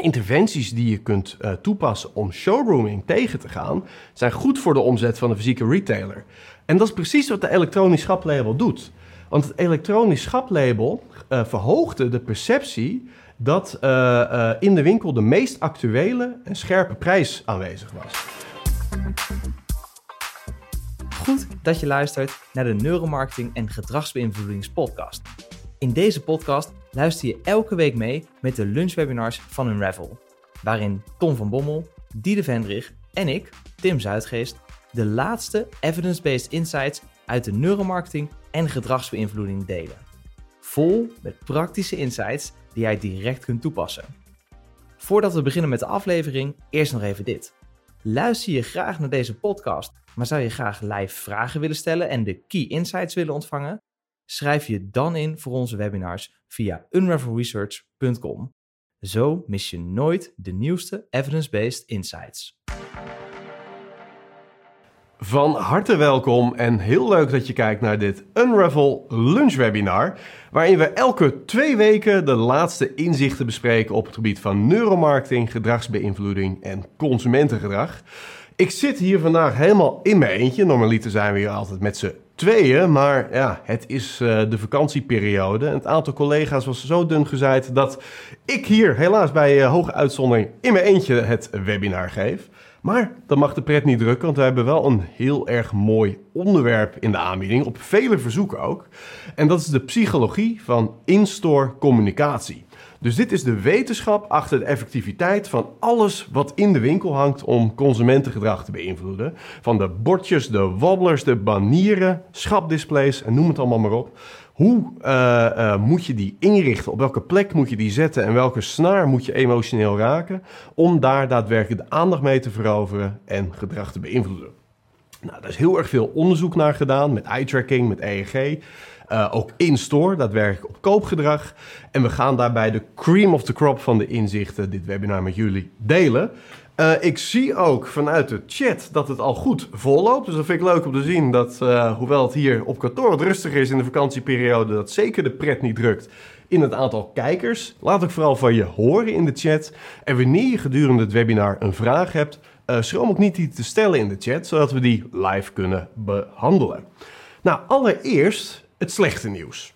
interventies die je kunt uh, toepassen om showrooming tegen te gaan, zijn goed voor de omzet van de fysieke retailer. En dat is precies wat de elektronisch schaplabel doet. Want het elektronisch schaplabel uh, verhoogde de perceptie dat uh, in de winkel de meest actuele en scherpe prijs aanwezig was. Goed dat je luistert naar de Neuromarketing en Gedragsbeïnvloedingspodcast. In deze podcast luister je elke week mee met de lunchwebinars van Unravel, waarin Tom van Bommel, Diede Vendrig en ik, Tim Zuidgeest, de laatste evidence-based insights uit de neuromarketing en gedragsbeïnvloeding delen. Vol met praktische insights die jij direct kunt toepassen. Voordat we beginnen met de aflevering, eerst nog even dit. Luister je graag naar deze podcast, maar zou je graag live vragen willen stellen en de key insights willen ontvangen? Schrijf je dan in voor onze webinars via unravelresearch.com. Zo mis je nooit de nieuwste evidence-based insights. Van harte welkom en heel leuk dat je kijkt naar dit Unravel Lunch Webinar, waarin we elke twee weken de laatste inzichten bespreken op het gebied van neuromarketing, gedragsbeïnvloeding en consumentengedrag. Ik zit hier vandaag helemaal in mijn eentje. Normaliter zijn we hier altijd met z'n tweeën, maar ja, het is uh, de vakantieperiode. Het aantal collega's was zo dun gezaaid dat ik hier helaas bij uh, hoge uitzondering in mijn eentje het webinar geef. Maar dat mag de pret niet drukken, want we hebben wel een heel erg mooi onderwerp in de aanbieding, op vele verzoeken ook. En dat is de psychologie van in-store communicatie. Dus dit is de wetenschap achter de effectiviteit van alles wat in de winkel hangt om consumentengedrag te beïnvloeden. Van de bordjes, de wobblers, de banieren, schapdisplays en noem het allemaal maar op. Hoe uh, uh, moet je die inrichten? Op welke plek moet je die zetten? En welke snaar moet je emotioneel raken? Om daar daadwerkelijk de aandacht mee te veroveren en gedrag te beïnvloeden. Nou, daar is heel erg veel onderzoek naar gedaan met eye tracking, met EEG. Uh, ook in-store, daadwerkelijk op koopgedrag. En we gaan daarbij de cream of the crop van de inzichten dit webinar met jullie delen. Uh, ik zie ook vanuit de chat dat het al goed volloopt. Dus dat vind ik leuk om te zien dat, uh, hoewel het hier op kantoor wat rustig is in de vakantieperiode, dat zeker de pret niet drukt in het aantal kijkers. Laat ik vooral van je horen in de chat. En wanneer je gedurende het webinar een vraag hebt, schroom ook niet die te stellen in de chat, zodat we die live kunnen behandelen. Nou, allereerst het slechte nieuws.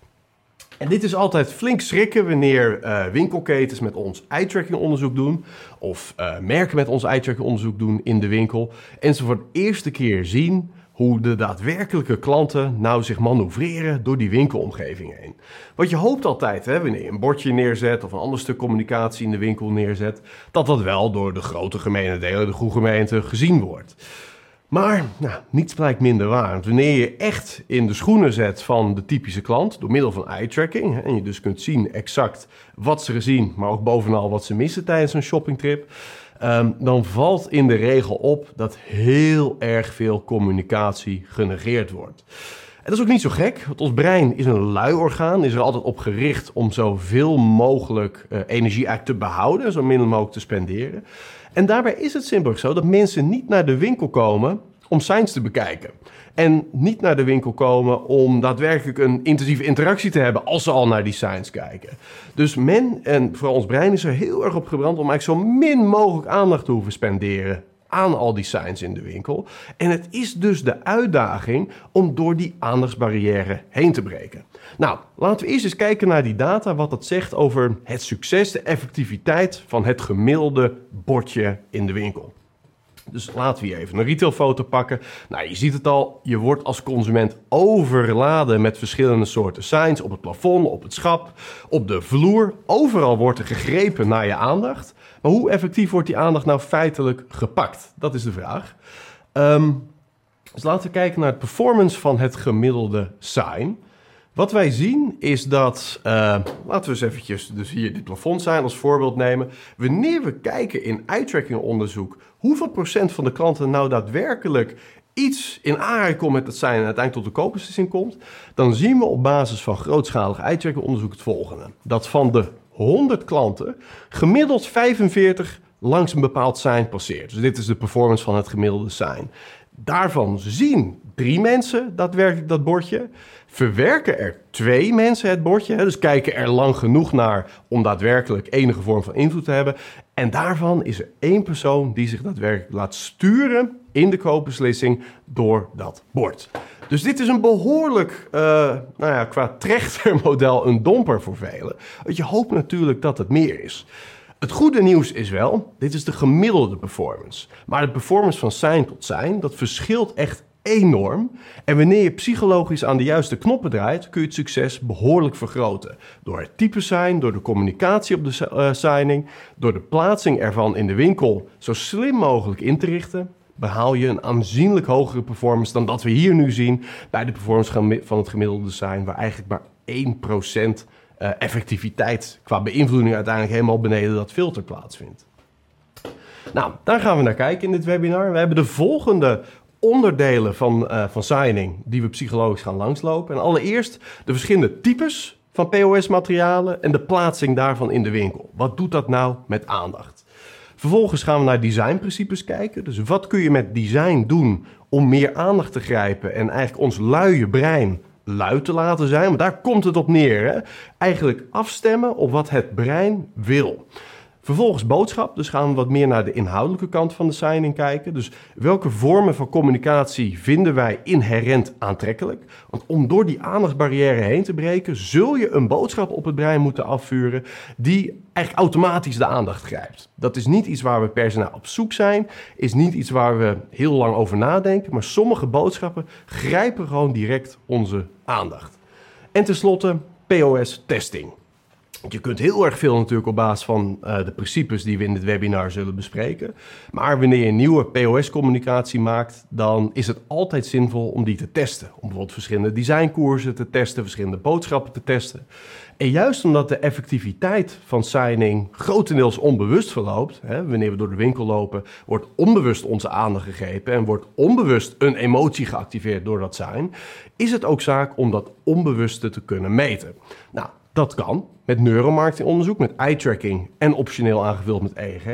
En dit is altijd flink schrikken wanneer uh, winkelketens met ons eye-tracking onderzoek doen. Of uh, merken met ons eye-tracking onderzoek doen in de winkel. En ze voor de eerste keer zien hoe de daadwerkelijke klanten nou zich manoeuvreren door die winkelomgeving heen. Wat je hoopt altijd, hè, wanneer je een bordje neerzet of een ander stuk communicatie in de winkel neerzet, dat dat wel door de grote gemene delen, de goede gemeente, gezien wordt. Maar nou, niets blijkt minder waar. Wanneer je echt in de schoenen zet van de typische klant, door middel van eye tracking, en je dus kunt zien exact wat ze gezien, maar ook bovenal wat ze missen tijdens een shoppingtrip, um, dan valt in de regel op dat heel erg veel communicatie genegeerd wordt. En dat is ook niet zo gek, want ons brein is een lui orgaan, is er altijd op gericht om zoveel mogelijk uh, energie eigenlijk te behouden, zo min mogelijk te spenderen. En daarbij is het simpelweg zo dat mensen niet naar de winkel komen om signs te bekijken. En niet naar de winkel komen om daadwerkelijk een intensieve interactie te hebben als ze al naar die signs kijken. Dus men, en vooral ons brein, is er heel erg op gebrand om eigenlijk zo min mogelijk aandacht te hoeven spenderen aan al die signs in de winkel. En het is dus de uitdaging om door die aandachtsbarrière heen te breken. Nou, laten we eerst eens kijken naar die data, wat dat zegt over het succes, de effectiviteit van het gemiddelde bordje in de winkel. Dus laten we hier even een retailfoto pakken. Nou, je ziet het al, je wordt als consument overladen met verschillende soorten signs op het plafond, op het schap, op de vloer. Overal wordt er gegrepen naar je aandacht. Maar hoe effectief wordt die aandacht nou feitelijk gepakt? Dat is de vraag. Um, dus laten we kijken naar de performance van het gemiddelde sign. Wat wij zien is dat, uh, laten we eens eventjes dus hier dit plafond zijn als voorbeeld nemen. Wanneer we kijken in eye-tracking onderzoek hoeveel procent van de klanten nou daadwerkelijk iets in aanraking komt met dat zijn en uiteindelijk tot de koopbeslissing komt, dan zien we op basis van grootschalig eye-tracking onderzoek het volgende. Dat van de 100 klanten gemiddeld 45 langs een bepaald sign passeert. Dus dit is de performance van het gemiddelde sign. Daarvan zien drie mensen daadwerkelijk dat bordje. Verwerken er twee mensen het bordje, hè, dus kijken er lang genoeg naar om daadwerkelijk enige vorm van invloed te hebben. En daarvan is er één persoon die zich daadwerkelijk laat sturen in de koopbeslissing door dat bord. Dus dit is een behoorlijk, uh, nou ja, qua trechtermodel een domper voor velen. Want je hoopt natuurlijk dat het meer is. Het goede nieuws is wel, dit is de gemiddelde performance. Maar de performance van zijn tot zijn, dat verschilt echt enorm. En wanneer je psychologisch aan de juiste knoppen draait, kun je het succes behoorlijk vergroten. Door het type zijn, door de communicatie op de uh, signing, door de plaatsing ervan in de winkel zo slim mogelijk in te richten, behaal je een aanzienlijk hogere performance dan dat we hier nu zien bij de performance van het gemiddelde design, waar eigenlijk maar 1% uh, effectiviteit qua beïnvloeding uiteindelijk helemaal beneden dat filter plaatsvindt. Nou, daar gaan we naar kijken in dit webinar. We hebben de volgende onderdelen van, uh, van signing die we psychologisch gaan langslopen. En allereerst de verschillende types van POS-materialen en de plaatsing daarvan in de winkel. Wat doet dat nou met aandacht? Vervolgens gaan we naar designprincipes kijken. Dus wat kun je met design doen om meer aandacht te grijpen en eigenlijk ons luie brein luid te laten zijn? Want daar komt het op neer. Hè? Eigenlijk afstemmen op wat het brein wil. Vervolgens boodschap, dus gaan we wat meer naar de inhoudelijke kant van de signing kijken. Dus welke vormen van communicatie vinden wij inherent aantrekkelijk? Want om door die aandachtsbarrière heen te breken, zul je een boodschap op het brein moeten afvuren die eigenlijk automatisch de aandacht grijpt. Dat is niet iets waar we per se naar op zoek zijn, is niet iets waar we heel lang over nadenken, maar sommige boodschappen grijpen gewoon direct onze aandacht. En tenslotte POS-testing. Je kunt heel erg veel natuurlijk op basis van uh, de principes die we in dit webinar zullen bespreken. Maar wanneer je nieuwe POS-communicatie maakt, dan is het altijd zinvol om die te testen. Om bijvoorbeeld verschillende designkoersen te testen, verschillende boodschappen te testen. En juist omdat de effectiviteit van signing grotendeels onbewust verloopt, hè, wanneer we door de winkel lopen, wordt onbewust onze aandacht gegrepen en wordt onbewust een emotie geactiveerd door dat sign, is het ook zaak om dat onbewuste te kunnen meten. Nou, dat kan met neuromarketingonderzoek, met eye-tracking en optioneel aangevuld met EEG.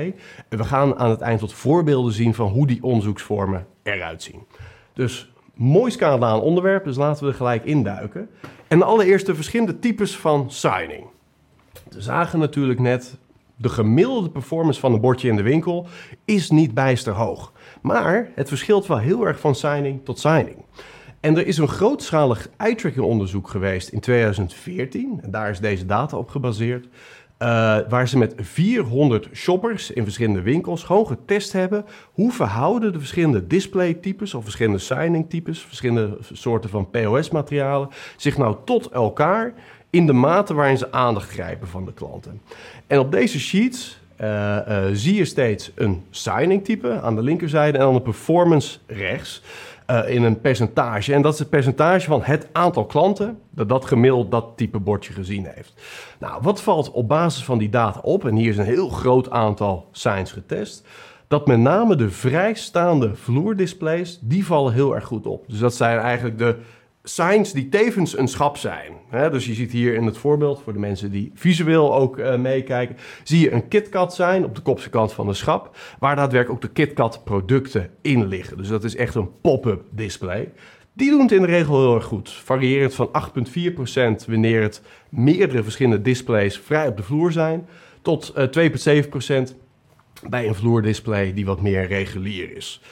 En we gaan aan het eind wat voorbeelden zien van hoe die onderzoeksvormen eruit zien. Dus mooi scala aan onderwerp, dus laten we er gelijk induiken. En allereerst de verschillende types van signing. We zagen natuurlijk net, de gemiddelde performance van een bordje in de winkel is niet bijster hoog. Maar het verschilt wel heel erg van signing tot signing. En er is een grootschalig eye-tracking onderzoek geweest in 2014. En daar is deze data op gebaseerd. Uh, waar ze met 400 shoppers in verschillende winkels gewoon getest hebben hoe verhouden de verschillende displaytypes of verschillende signing-types, verschillende soorten van POS-materialen zich nou tot elkaar in de mate waarin ze aandacht grijpen van de klanten. En op deze sheets uh, uh, zie je steeds een signing-type aan de linkerzijde en dan een performance rechts. Uh, in een percentage. En dat is het percentage van het aantal klanten dat dat gemiddeld dat type bordje gezien heeft. Nou, wat valt op basis van die data op? En hier is een heel groot aantal signs getest. Dat met name de vrijstaande vloerdisplays, die vallen heel erg goed op. Dus dat zijn eigenlijk de signs die tevens een schap zijn. dus je ziet hier in het voorbeeld, voor de mensen die visueel ook uh, meekijken, zie je een KitKat zijn op de kopse kant van de schap, waar daadwerkelijk ook de KitKat producten in liggen. Dus dat is echt een pop-up display. Die doen het in de regel heel erg goed. Variërend van 8,4% wanneer het meerdere verschillende displays vrij op de vloer zijn, tot uh, 2,7% bij een vloerdisplay die wat meer regulier is.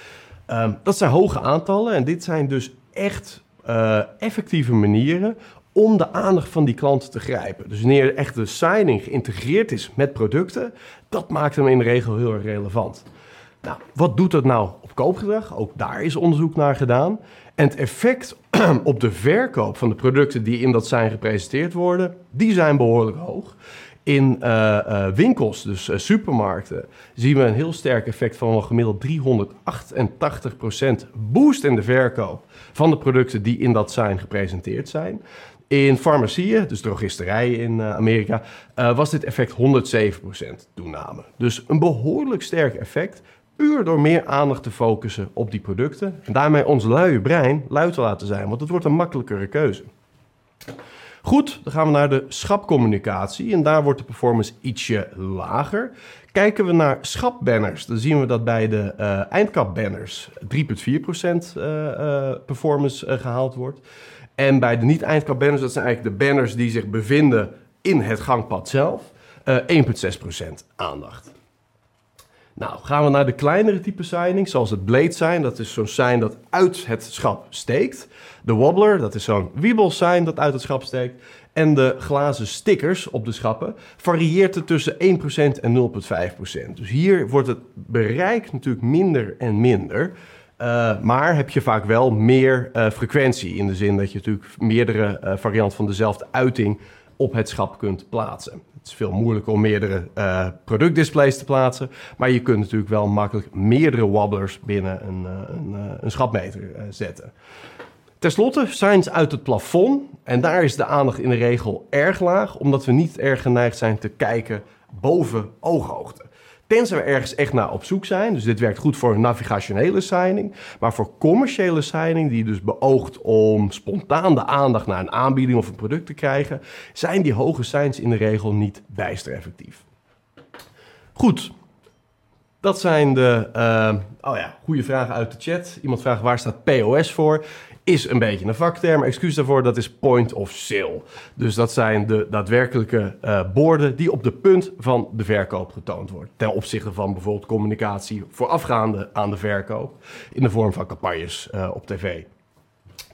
Um, dat zijn hoge aantallen en dit zijn dus echt uh, effectieve manieren om de aandacht van die klant te grijpen. Dus wanneer echt de signing geïntegreerd is met producten, dat maakt hem in de regel heel erg relevant. Nou, wat doet dat nou op koopgedrag? Ook daar is onderzoek naar gedaan. En het effect op de verkoop van de producten die in dat zijn gepresenteerd worden, die zijn behoorlijk hoog. In uh, uh, winkels, dus supermarkten, zien we een heel sterk effect van een gemiddeld 388% boost in de verkoop van de producten die in dat zijn gepresenteerd zijn. In farmacieën, dus drogisterijen in Amerika, was dit effect 107% toename. Dus een behoorlijk sterk effect, puur door meer aandacht te focussen op die producten. En daarmee ons luie brein luid te laten zijn, want het wordt een makkelijkere keuze. Goed, dan gaan we naar de schapcommunicatie en daar wordt de performance ietsje lager. Kijken we naar schapbanners, dan zien we dat bij de uh, eindkapbanners 3,4% uh, performance gehaald wordt. En bij de niet-eindkapbanners, dat zijn eigenlijk de banners die zich bevinden in het gangpad zelf, 1,6% aandacht. Nou, gaan we naar de kleinere type signing, zoals het blade sign. Dat is zo'n sign dat uit het schap steekt. De wobbler, dat is zo'n wiebel sign dat uit het schap steekt. En de glazen stickers op de schappen varieert het tussen 1% en 0,5%. Dus hier wordt het bereik natuurlijk minder en minder. Uh, maar heb je vaak wel meer uh, frequentie. In de zin dat je natuurlijk meerdere uh, varianten van dezelfde uiting op het schap kunt plaatsen. Het is veel moeilijker om meerdere uh, productdisplays te plaatsen, maar je kunt natuurlijk wel makkelijk meerdere wobblers binnen een, uh, een, uh, een schapmeter zetten. Ten slotte, signs uit het plafond. En daar is de aandacht in de regel erg laag, omdat we niet erg geneigd zijn te kijken boven ooghoogte. Tenzij we ergens echt naar op zoek zijn. Dus dit werkt goed voor een navigationele signing. Maar voor commerciële signing, die dus beoogt om spontaan de aandacht naar een aanbieding of een product te krijgen, zijn die hoge signs in de regel niet bijster effectief. Goed. Dat zijn de uh, oh ja, goede vragen uit de chat. Iemand vraagt waar staat POS voor? Is een beetje een vakterm. Excuus daarvoor, dat is point of sale. Dus dat zijn de daadwerkelijke uh, borden die op de punt van de verkoop getoond worden. Ten opzichte van bijvoorbeeld communicatie voorafgaande aan de verkoop in de vorm van campagnes uh, op tv.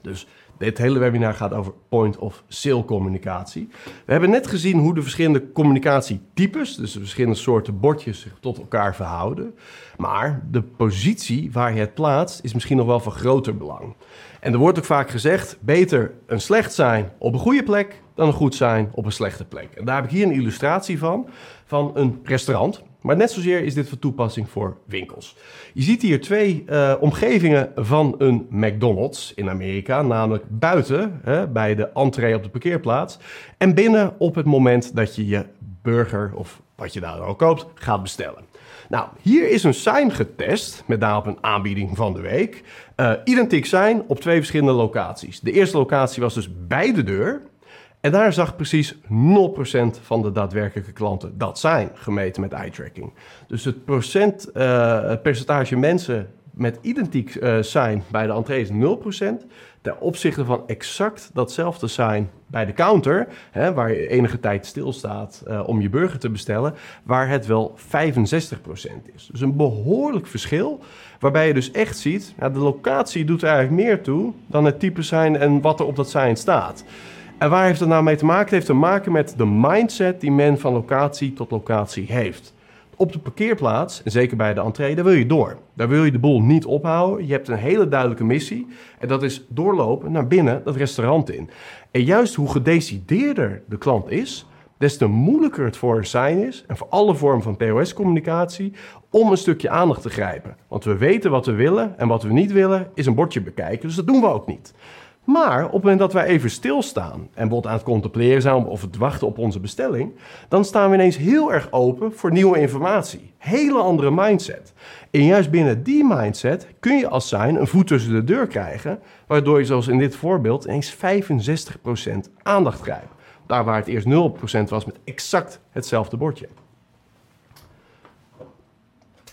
Dus dit hele webinar gaat over point of sale communicatie. We hebben net gezien hoe de verschillende communicatietypes, dus de verschillende soorten bordjes, zich tot elkaar verhouden. Maar de positie waar je het plaatst is misschien nog wel van groter belang. En er wordt ook vaak gezegd: beter een slecht zijn op een goede plek dan een goed zijn op een slechte plek. En daar heb ik hier een illustratie van, van een restaurant. Maar net zozeer is dit van toepassing voor winkels. Je ziet hier twee uh, omgevingen van een McDonald's in Amerika, namelijk buiten hè, bij de entree op de parkeerplaats en binnen op het moment dat je je burger of wat je daar ook koopt gaat bestellen. Nou, hier is een sign getest met daarop een aanbieding van de week. Uh, identiek zijn op twee verschillende locaties. De eerste locatie was dus bij de deur. En daar zag precies 0% van de daadwerkelijke klanten dat zijn, gemeten met eye tracking. Dus uh, het percentage mensen met identiek uh, bij de entree is 0%. Ten opzichte van exact datzelfde zijn bij de counter, hè, waar je enige tijd stilstaat uh, om je burger te bestellen, waar het wel 65% is. Dus een behoorlijk verschil, waarbij je dus echt ziet, de locatie doet er eigenlijk meer toe dan het type zijn en wat er op dat zijn staat. En waar heeft het nou mee te maken? Het heeft te maken met de mindset die men van locatie tot locatie heeft op de parkeerplaats, en zeker bij de entree, daar wil je door. Daar wil je de boel niet ophouden. Je hebt een hele duidelijke missie. En dat is doorlopen naar binnen dat restaurant in. En juist hoe gedecideerder de klant is, des te moeilijker het voor sign is, en voor alle vormen van POS-communicatie, om een stukje aandacht te grijpen. Want we weten wat we willen en wat we niet willen, is een bordje bekijken. Dus dat doen we ook niet. Maar op het moment dat wij even stilstaan en bijvoorbeeld aan het contempleren zijn of het wachten op onze bestelling, dan staan we ineens heel erg open voor nieuwe informatie. Hele andere mindset. En juist binnen die mindset kun je als zijn een voet tussen de deur krijgen, waardoor je zoals in dit voorbeeld ineens 65% aandacht krijgt. Daar waar het eerst 0% was met exact hetzelfde bordje.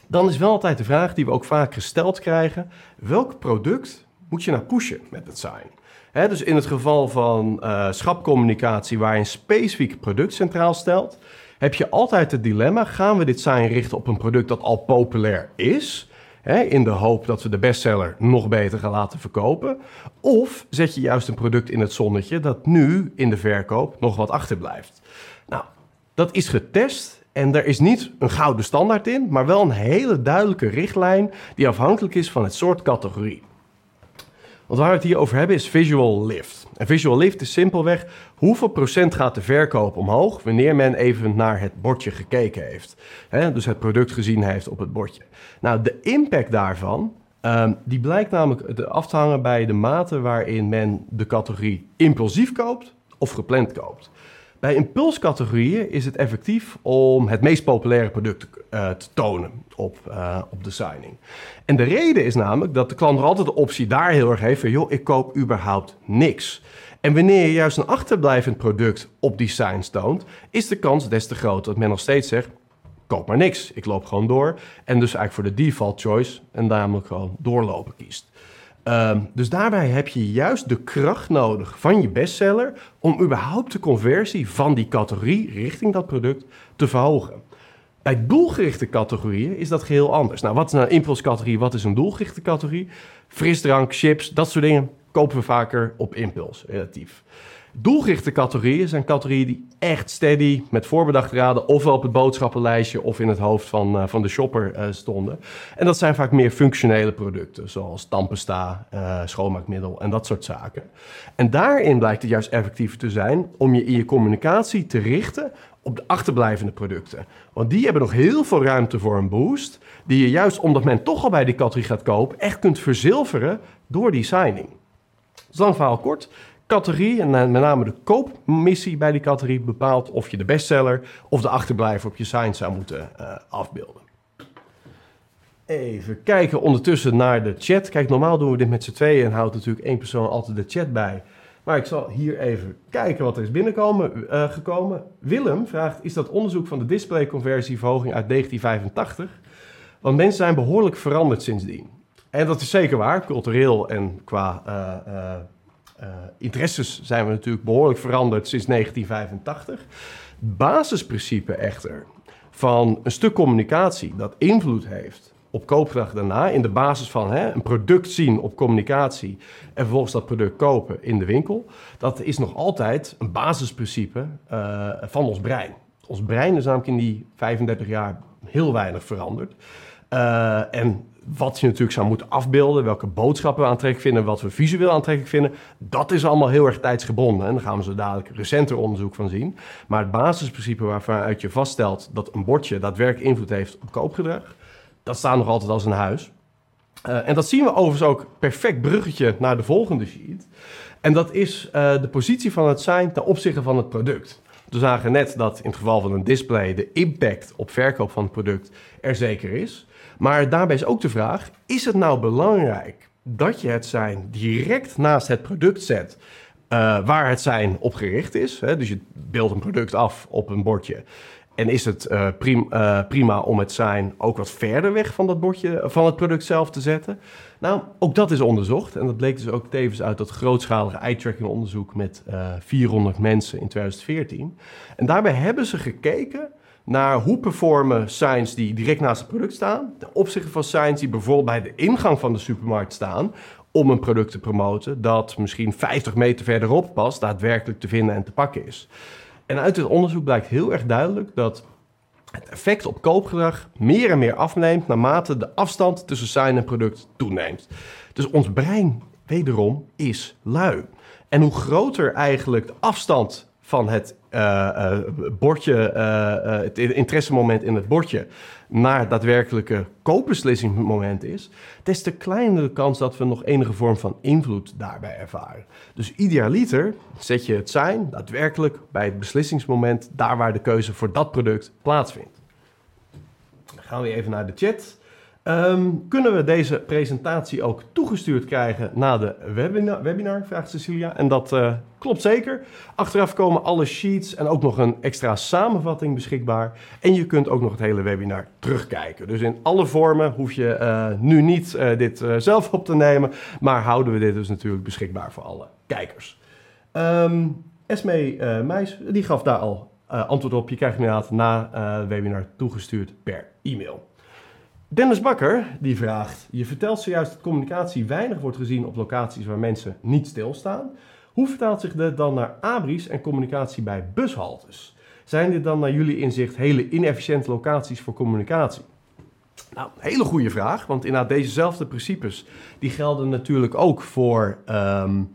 Dan is wel altijd de vraag die we ook vaak gesteld krijgen: welk product moet je nou pushen met het sign? Dus in het geval van uh, schapcommunicatie, waar je een specifiek product centraal stelt, heb je altijd het dilemma: gaan we dit sign richten op een product dat al populair is? in de hoop dat we de bestseller nog beter gaan laten verkopen. Of zet je juist een product in het zonnetje dat nu in de verkoop nog wat achterblijft. Nou, dat is getest en er is niet een gouden standaard in, maar wel een hele duidelijke richtlijn die afhankelijk is van het soort categorie. Want waar we het hier over hebben is visual lift. En visual lift is simpelweg hoeveel procent gaat de verkoop omhoog wanneer men even naar het bordje gekeken heeft. dus het product gezien heeft op het bordje. Nou, de impact daarvan, um, die blijkt namelijk af te hangen bij de mate waarin men de categorie impulsief koopt of gepland koopt. Bij impulscategorieën is het effectief om het meest populaire product te, uh, te tonen op, uh, op designing. En de reden is namelijk dat de klant nog altijd de optie daar heel erg heeft van... joh, ik koop überhaupt niks. En wanneer je juist een achterblijvend product op design toont... is de kans des te groter dat men nog steeds zegt... koop maar niks, ik loop gewoon door. En dus eigenlijk voor de default choice en namelijk gewoon doorlopen kiest. Um, dus daarbij heb je juist de kracht nodig van je bestseller om überhaupt de conversie van die categorie richting dat product te verhogen. Bij doelgerichte categorieën is dat geheel anders. Nou, wat is nou een impulscategorie? Wat is een doelgerichte categorie? Frisdrank, chips, dat soort dingen kopen we vaker op impuls, relatief. Doelgerichte categorieën zijn categorieën die echt steady met voorbedachte raden ofwel op het boodschappenlijstje of in het hoofd van, uh, van de shopper uh, stonden. En dat zijn vaak meer functionele producten, zoals tandpasta, uh, schoonmaakmiddel en dat soort zaken. En daarin blijkt het juist effectiever te zijn om je in je communicatie te richten op de achterblijvende producten. Want die hebben nog heel veel ruimte voor een boost, die je juist omdat men toch al bij die categorie gaat kopen, echt kunt verzilveren door die signing. Dus lang verhaal kort categorie en met name de koopmissie bij die categorie bepaalt of je de bestseller of de achterblijver op je sign zou moeten uh, afbeelden. Even kijken ondertussen naar de chat. Kijk, normaal doen we dit met z'n tweeën en houdt natuurlijk één persoon altijd de chat bij. Maar ik zal hier even kijken wat er is binnengekomen. Uh, gekomen. Willem vraagt, is dat onderzoek van de displayconversieverhoging uit 1985? Want mensen zijn behoorlijk veranderd sindsdien. En dat is zeker waar, cultureel en qua uh, interesses zijn we natuurlijk behoorlijk veranderd sinds 1985. Basisprincipe echter van een stuk communicatie dat invloed heeft op koopgedrag daarna, in de basis van hè, een product zien op communicatie en vervolgens dat product kopen in de winkel, dat is nog altijd een basisprincipe uh, van ons brein. Ons brein is namelijk in die 35 jaar heel weinig veranderd. Uh, en wat je natuurlijk zou moeten afbeelden, welke boodschappen we aantrekkelijk vinden, wat we visueel aantrekkelijk vinden, dat is allemaal heel erg tijdsgebonden. En daar gaan we zo dadelijk recenter onderzoek van zien. Maar het basisprincipe waarvanuit je vaststelt dat een bordje daadwerkelijk invloed heeft op koopgedrag, dat staat nog altijd als een huis. Uh, en dat zien we overigens ook perfect bruggetje naar de volgende sheet. En dat is uh, de positie van het zijn ten opzichte van het product. We zagen net dat in het geval van een display de impact op verkoop van het product er zeker is. Maar daarbij is ook de vraag: is het nou belangrijk dat je het zijn direct naast het product zet uh, waar het zijn op gericht is? Hè? Dus je beeldt een product af op een bordje. En is het uh, prim, uh, prima om het zijn ook wat verder weg van dat bordje, van het product zelf te zetten? Nou, ook dat is onderzocht. En dat bleek dus ook tevens uit dat grootschalige eye-tracking onderzoek met 400 mensen in 2014. En daarbij hebben ze gekeken naar hoe performen signs die direct naast het product staan, ten opzichte van signs die bijvoorbeeld bij de ingang van de supermarkt staan om een product te promoten dat misschien 50 meter verderop pas daadwerkelijk te vinden en te pakken is. En uit dit onderzoek blijkt heel erg duidelijk dat het effect op koopgedrag meer en meer afneemt naarmate de afstand tussen sign en product toeneemt. Dus ons brein, wederom, is lui. En hoe groter eigenlijk de afstand van het uh, uh, bordje, uh, het interessemoment in het bordje, naar daadwerkelijke koopbeslissingsmoment is, des te kleiner de kans dat we nog enige vorm van invloed daarbij ervaren. Dus idealiter zet je het zijn daadwerkelijk bij het beslissingsmoment, daar waar de keuze voor dat product plaatsvindt. Dan gaan we even naar de chat. Um, kunnen we deze presentatie ook toegestuurd krijgen na de webinar, webinar vraagt Cecilia. En dat uh, klopt zeker. Achteraf komen alle sheets en ook nog een extra samenvatting beschikbaar. En je kunt ook nog het hele webinar terugkijken. Dus in alle vormen hoef je uh, nu niet uh, dit zelf op te nemen. Maar houden we dit dus natuurlijk beschikbaar voor alle kijkers. Um, Esme Meijs, die gaf daar al antwoord op. Je krijgt inderdaad na het webinar toegestuurd per e-mail. Dennis Bakker die vraagt: Je vertelt zojuist dat communicatie weinig wordt gezien op locaties waar mensen niet stilstaan. Hoe vertaalt zich dit dan naar abris en communicatie bij bushaltes? Zijn dit dan naar jullie inzicht hele inefficiënte locaties voor communicatie? Nou, hele goede vraag, want inderdaad dezezelfde principes die gelden natuurlijk ook voor um,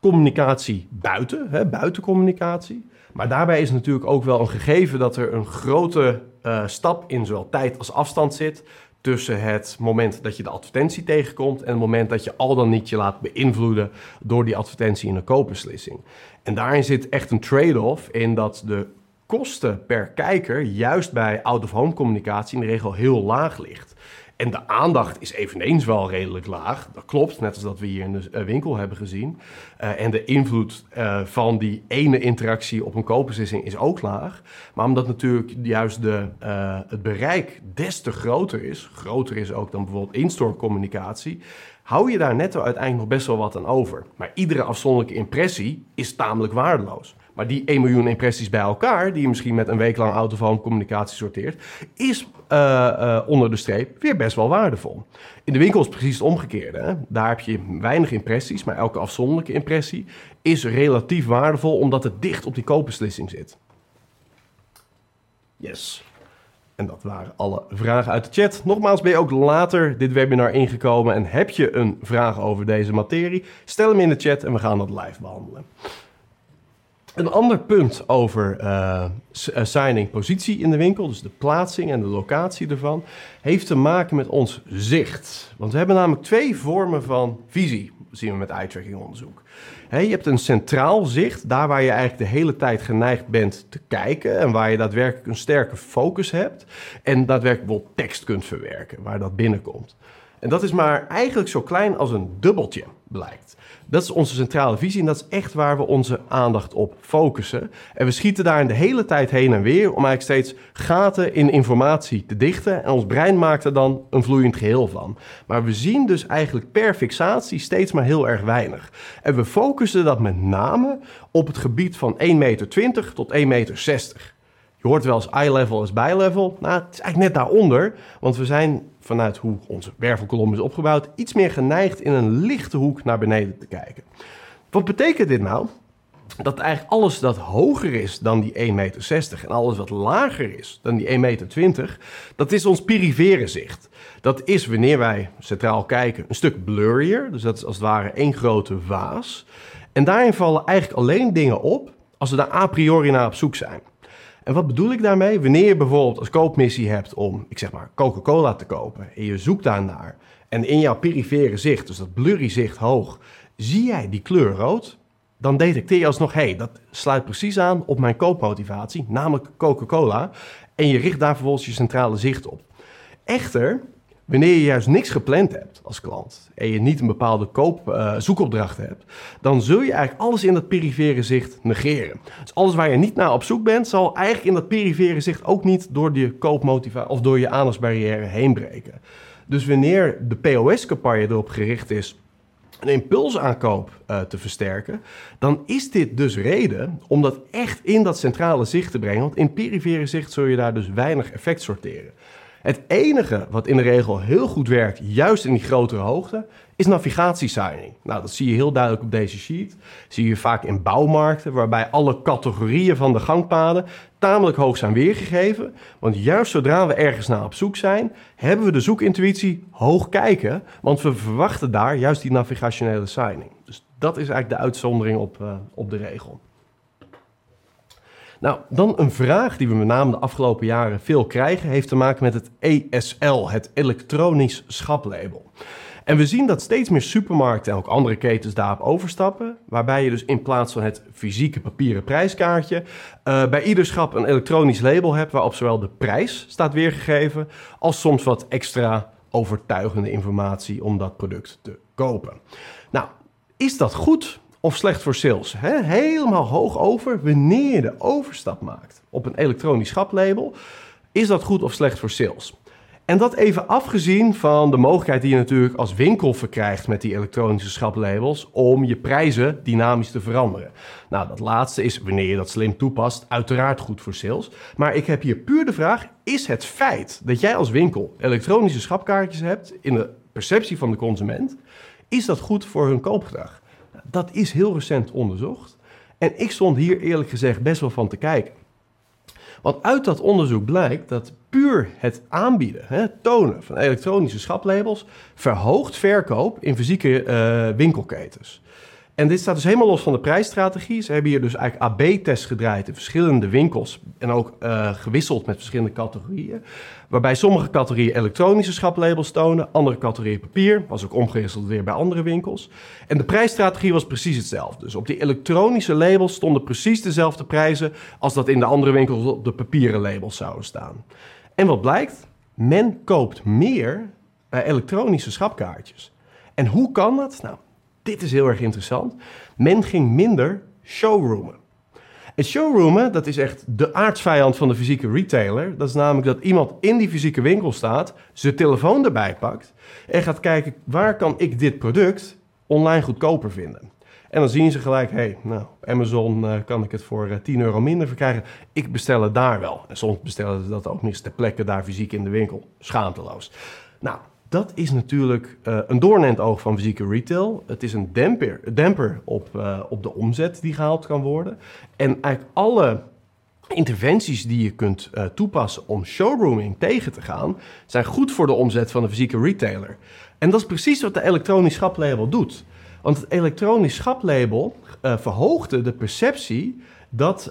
communicatie buiten, hè, buitencommunicatie. Maar daarbij is natuurlijk ook wel een gegeven dat er een grote uh, stap in zowel tijd als afstand zit tussen het moment dat je de advertentie tegenkomt en het moment dat je al dan niet je laat beïnvloeden door die advertentie in een koopbeslissing. En daarin zit echt een trade-off in dat de kosten per kijker juist bij out-of-home communicatie in de regel heel laag ligt. En de aandacht is eveneens wel redelijk laag. Dat klopt, net als dat we hier in de eh, winkel hebben gezien. Uh, en de invloed uh, van die ene interactie op een koopbeslissing is ook laag. Maar omdat natuurlijk juist de, het bereik des te groter is, groter is ook dan bijvoorbeeld in-store communicatie, hou je daar netto uiteindelijk nog best wel wat aan over. Maar iedere afzonderlijke impressie is tamelijk waardeloos. Maar die 1 miljoen impressies bij elkaar, die je misschien met een week lang autofoon communicatie sorteert, is uh, uh, onder de streep weer best wel waardevol. In de winkel is het precies het omgekeerde. Hè? Daar heb je weinig impressies, maar elke afzonderlijke impressie is relatief waardevol omdat het dicht op die koopbeslissing zit. Yes. En dat waren alle vragen uit de chat. Nogmaals, ben je ook later dit webinar ingekomen en heb je een vraag over deze materie? Stel hem in de chat en we gaan dat live behandelen. Een ander punt over uh, signing positie in de winkel, dus de plaatsing en de locatie ervan, heeft te maken met ons zicht. Want we hebben namelijk twee vormen van visie, zien we met eye-tracking onderzoek. Je hebt een centraal zicht, daar waar je eigenlijk de hele tijd geneigd bent te kijken en waar je daadwerkelijk een sterke focus hebt en daadwerkelijk wel tekst kunt verwerken, waar dat binnenkomt. En dat is maar eigenlijk zo klein als een dubbeltje, blijkt. Dat is onze centrale visie en dat is echt waar we onze aandacht op focussen. En we schieten daar de hele tijd heen en weer om eigenlijk steeds gaten in informatie te dichten. En ons brein maakt er dan een vloeiend geheel van. Maar we zien dus eigenlijk per fixatie steeds maar heel erg weinig. En we focussen dat met name op het gebied van 1,20 meter tot 1,60 meter. Je hoort wel eens eye level is bij level. Nou, het is eigenlijk net daaronder, want we zijn vanuit hoe onze wervelkolom is opgebouwd, iets meer geneigd in een lichte hoek naar beneden te kijken. Wat betekent dit nou? Dat eigenlijk alles dat hoger is dan die 1,60 meter en alles wat lager is dan die 1,20 meter, dat is ons perifere zicht. Dat is wanneer wij centraal kijken een stuk blurrier, dus dat is als het ware één grote vaas. En daarin vallen eigenlijk alleen dingen op als we daar a priori naar op zoek zijn. En wat bedoel ik daarmee? Wanneer je bijvoorbeeld als koopmissie hebt om, ik zeg maar, Coca-Cola te kopen en je zoekt daarnaar en in jouw perifere zicht, dus dat blurry zicht hoog, zie jij die kleur rood, dan detecteer je alsnog, hé, hey, dat sluit precies aan op mijn koopmotivatie, namelijk Coca-Cola, en je richt daar vervolgens je centrale zicht op. Echter, Wanneer je juist niks gepland hebt als klant en je niet een bepaalde koop, uh, zoekopdracht hebt, dan zul je eigenlijk alles in dat perifere zicht negeren. Dus alles waar je niet naar op zoek bent, zal eigenlijk in dat perifere zicht ook niet door je koopmotivatie of door je aandachtsbarrière heen breken. Dus wanneer de POS-campagne erop gericht is een impulsaankoop uh, te versterken, dan is dit dus reden om dat echt in dat centrale zicht te brengen. Want in perifere zicht zul je daar dus weinig effect sorteren. Het enige wat in de regel heel goed werkt, juist in die grotere hoogte, is navigatiesigning. Nou, dat zie je heel duidelijk op deze sheet. zie je vaak in bouwmarkten, waarbij alle categorieën van de gangpaden tamelijk hoog zijn weergegeven. Want juist zodra we ergens naar op zoek zijn, hebben we de zoekintuïtie hoog kijken, want we verwachten daar juist die navigationele signing. Dus dat is eigenlijk de uitzondering op, uh, op de regel. Nou, dan een vraag die we met name de afgelopen jaren veel krijgen, heeft te maken met het ESL, het elektronisch schaplabel. En we zien dat steeds meer supermarkten en ook andere ketens daarop overstappen. Waarbij je dus in plaats van het fysieke papieren prijskaartje. Uh, bij ieder schap een elektronisch label hebt. waarop zowel de prijs staat weergegeven. als soms wat extra overtuigende informatie om dat product te kopen. Nou, is dat goed? Of slecht voor sales. Hè? Helemaal hoog over wanneer je de overstap maakt op een elektronisch schaplabel. Is dat goed of slecht voor sales? En dat even afgezien van de mogelijkheid die je natuurlijk als winkel verkrijgt met die elektronische schaplabels om je prijzen dynamisch te veranderen. Nou, dat laatste is wanneer je dat slim toepast, uiteraard goed voor sales. Maar ik heb hier puur de vraag: is het feit dat jij als winkel elektronische schapkaartjes hebt in de perceptie van de consument, is dat goed voor hun koopgedrag? Dat is heel recent onderzocht. En ik stond hier eerlijk gezegd best wel van te kijken. Want uit dat onderzoek blijkt dat puur het aanbieden, tonen van elektronische schaplabels, verhoogt verkoop in fysieke uh, winkelketens. En dit staat dus helemaal los van de prijsstrategie. Ze hebben hier dus eigenlijk AB-tests gedraaid in verschillende winkels. En ook uh, gewisseld met verschillende categorieën. Waarbij sommige categorieën elektronische schaplabels tonen, andere categorieën papier. Was ook omgewisseld weer bij andere winkels. En de prijsstrategie was precies hetzelfde. Dus op die elektronische labels stonden precies dezelfde prijzen als dat in de andere winkels op de papieren labels zouden staan. En wat blijkt? Men koopt meer bij elektronische schapkaartjes. En hoe kan dat? Nou, dit is heel erg interessant. Men ging minder showroomen. En showroomen, dat is echt de aardsvijand van de fysieke retailer. Dat is namelijk dat iemand in die fysieke winkel staat, zijn telefoon erbij pakt en gaat kijken waar kan ik dit product online goedkoper vinden. En dan zien ze gelijk, hé, hey, nou, Amazon uh, kan ik het voor uh, eh, 10 euro minder verkrijgen. Ik bestel het daar wel. En soms bestellen ze dat ook niet ter plekke daar fysiek in de winkel. Schaamteloos. Nou, dat is natuurlijk uh, een doorn oog van fysieke retail. Het is een demper, demper op, uh, op de omzet die gehaald kan worden. En eigenlijk alle interventies die je kunt uh, toepassen om showrooming tegen te gaan, zijn goed voor de omzet van de fysieke retailer. En dat is precies wat de elektronisch schaplabel doet. Want het elektronisch schaplabel verhoogde de perceptie dat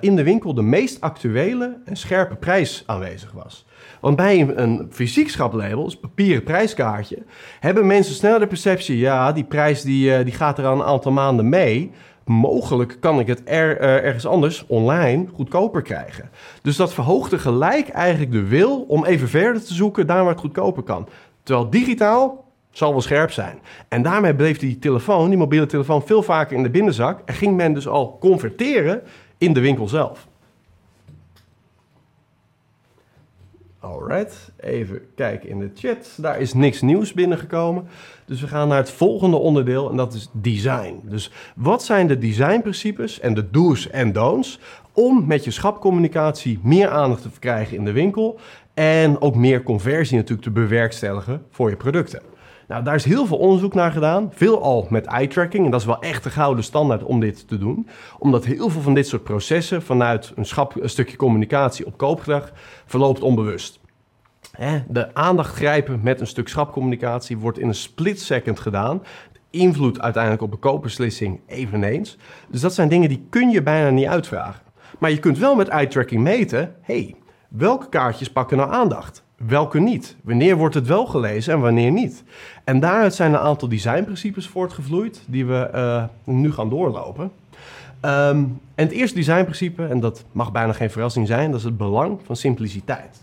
in de winkel de meest actuele en scherpe prijs aanwezig was. Want bij een, fysiek schaplabel, dus papieren prijskaartje, hebben mensen sneller de perceptie, ja, die prijs die, uh, die gaat er al een aantal maanden mee. Mogelijk kan ik het ergens anders online goedkoper krijgen. Dus dat verhoogde gelijk eigenlijk de wil om even verder te zoeken daar waar het goedkoper kan. Terwijl digitaal zal wel scherp zijn. En daarmee bleef die telefoon, die mobiele telefoon, veel vaker in de binnenzak. En ging men dus al converteren in de winkel zelf. Alright, even kijken in de chat. Daar is niks nieuws binnengekomen. Dus we gaan naar het volgende onderdeel en dat is design. Dus wat zijn de designprincipes en de do's en don'ts om met je schapcommunicatie meer aandacht te verkrijgen in de winkel en ook meer conversie natuurlijk te bewerkstelligen voor je producten? Nou, daar is heel veel onderzoek naar gedaan. Veel al met eye tracking. En dat is wel echt de gouden standaard om dit te doen. Omdat heel veel van dit soort processen vanuit een, schap, een stukje communicatie op koopgedrag verloopt onbewust. De aandacht grijpen met een stuk schapcommunicatie wordt in een split second gedaan. invloed uiteindelijk op een koopbeslissing eveneens. Dus dat zijn dingen die kun je bijna niet uitvragen. Maar je kunt wel met eye tracking meten, hey, welke kaartjes pakken nou aandacht? Welke niet? Wanneer wordt het wel gelezen en wanneer niet? En daaruit zijn een aantal designprincipes voortgevloeid die we uh, nu gaan doorlopen. Um, en het eerste designprincipe, en dat mag bijna geen verrassing zijn, dat is het belang van simpliciteit.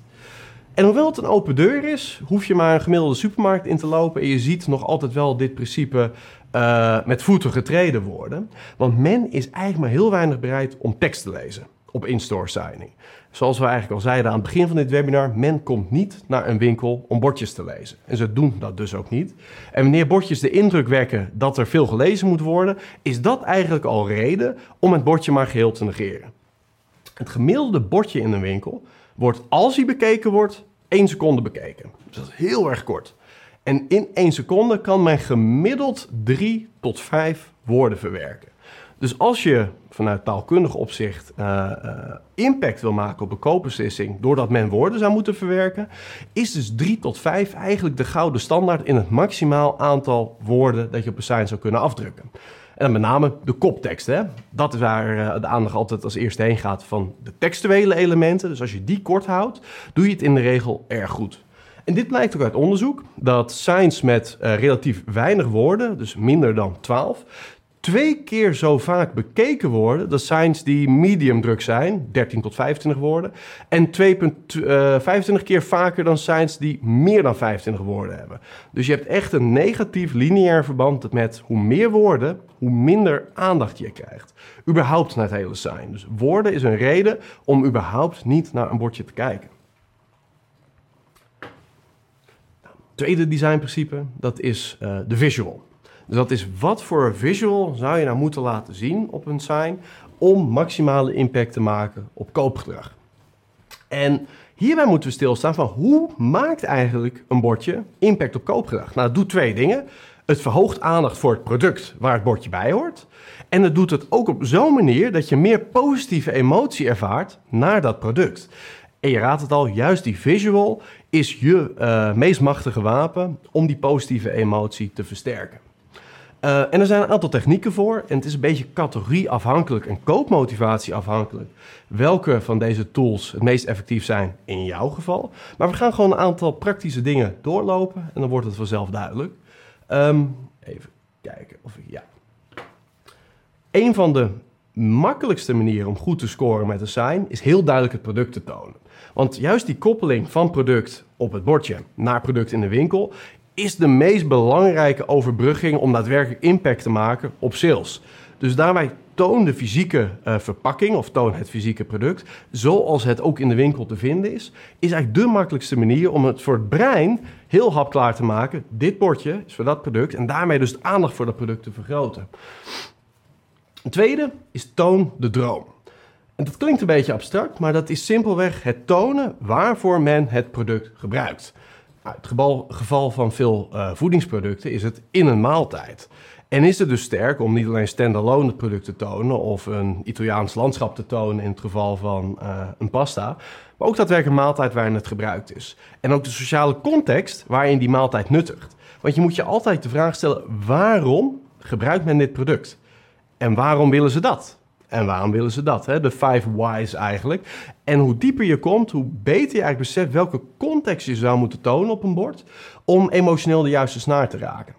En hoewel het een open deur is, hoef je maar een gemiddelde supermarkt in te lopen en je ziet nog altijd wel dit principe uh, met voeten getreden worden. Want men is eigenlijk maar heel weinig bereid om tekst te lezen op in-store signing. Zoals we eigenlijk al zeiden aan het begin van dit webinar, men komt niet naar een winkel om bordjes te lezen. En ze doen dat dus ook niet. En wanneer bordjes de indruk wekken dat er veel gelezen moet worden, is dat eigenlijk al reden om het bordje maar geheel te negeren. Het gemiddelde bordje in een winkel wordt, als hij bekeken wordt, één seconde bekeken. Dus dat is heel erg kort. En in één seconde kan men gemiddeld drie tot vijf woorden verwerken. Dus als je vanuit taalkundig opzicht uh, impact wil maken op een koopbeslissing doordat men woorden zou moeten verwerken, is dus 3 tot 5 eigenlijk de gouden standaard in het maximaal aantal woorden dat je op een sign zou kunnen afdrukken. En dan met name de koptekst. Hè? Dat is waar uh, de aandacht altijd als eerste heen gaat van de textuele elementen. Dus als je die kort houdt, doe je het in de regel erg goed. En dit blijkt ook uit onderzoek dat signs met relatief weinig woorden, dus minder dan 12, twee keer zo vaak bekeken worden. Dat signs die medium druk zijn, 13 tot 25 woorden. En 2,25 uh, keer vaker dan signs die meer dan 25 woorden hebben. Dus je hebt echt een negatief lineair verband met hoe meer woorden, hoe minder aandacht je krijgt. Überhaupt naar het hele sign. Dus woorden is een reden om überhaupt niet naar een bordje te kijken. Tweede designprincipe, dat is uh, de visual. Dus dat is wat voor visual zou je nou moeten laten zien op een sign om maximale impact te maken op koopgedrag. En hierbij moeten we stilstaan van hoe maakt eigenlijk een bordje impact op koopgedrag? Nou, het doet twee dingen. Het verhoogt aandacht voor het product waar het bordje bij hoort. En het doet het ook op zo'n manier dat je meer positieve emotie ervaart naar dat product. En je raadt het al, juist die visual is je uh, meest machtige wapen om die positieve emotie te versterken. Uh, en er zijn een aantal technieken voor. En het is een beetje categorieafhankelijk en koopmotivatieafhankelijk. Welke van deze tools het meest effectief zijn in jouw geval. Maar we gaan gewoon een aantal praktische dingen doorlopen. En dan wordt het vanzelf duidelijk. Um, even kijken of ik. Ja. Een van de makkelijkste manieren om goed te scoren met een sign is heel duidelijk het product te tonen. Want juist die koppeling van product op het bordje naar product in de winkel is de meest belangrijke overbrugging om daadwerkelijk impact te maken op sales. Dus daarbij toon de fysieke uh, verpakking of toon het fysieke product, zoals het ook in de winkel te vinden is, is eigenlijk de makkelijkste manier om het voor het brein heel hapklaar te maken. Dit bordje is voor dat product en daarmee dus de aandacht voor dat product te vergroten. Een tweede is toon de droom. En dat klinkt een beetje abstract, maar dat is simpelweg het tonen waarvoor men het product gebruikt. Nou, het geval, geval van veel uh, voedingsproducten is het in een maaltijd. En is het dus sterk om niet alleen standalone het product te tonen of een Italiaans landschap te tonen in het geval van uh, een pasta, maar ook daadwerkelijk een maaltijd waarin het gebruikt is. En ook de sociale context waarin die maaltijd nuttigt. Want je moet je altijd de vraag stellen: waarom gebruikt men dit product? En waarom willen ze dat? En waarom willen ze dat? Hè? De five whys eigenlijk. En hoe dieper je komt, hoe beter je eigenlijk beseft welke context je zou moeten tonen op een bord om emotioneel de juiste snaar te raken.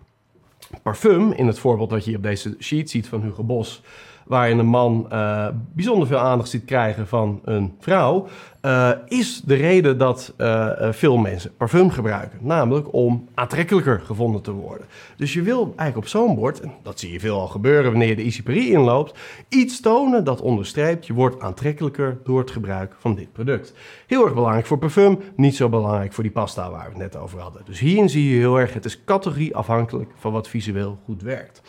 Parfum, in het voorbeeld wat je hier op deze sheet ziet van Hugo Bos, waarin een man uh, bijzonder veel aandacht ziet krijgen van een vrouw, uh, is de reden dat uh, veel mensen parfum gebruiken. Namelijk om aantrekkelijker gevonden te worden. Dus je wil eigenlijk op zo'n bord, en dat zie je veel al gebeuren wanneer je de ICPRI inloopt, iets tonen dat onderstreept je wordt aantrekkelijker door het gebruik van dit product. Heel erg belangrijk voor parfum, niet zo belangrijk voor die pasta waar we het net over hadden. Dus hierin zie je heel erg, het is categorieafhankelijk van wat visueel goed werkt.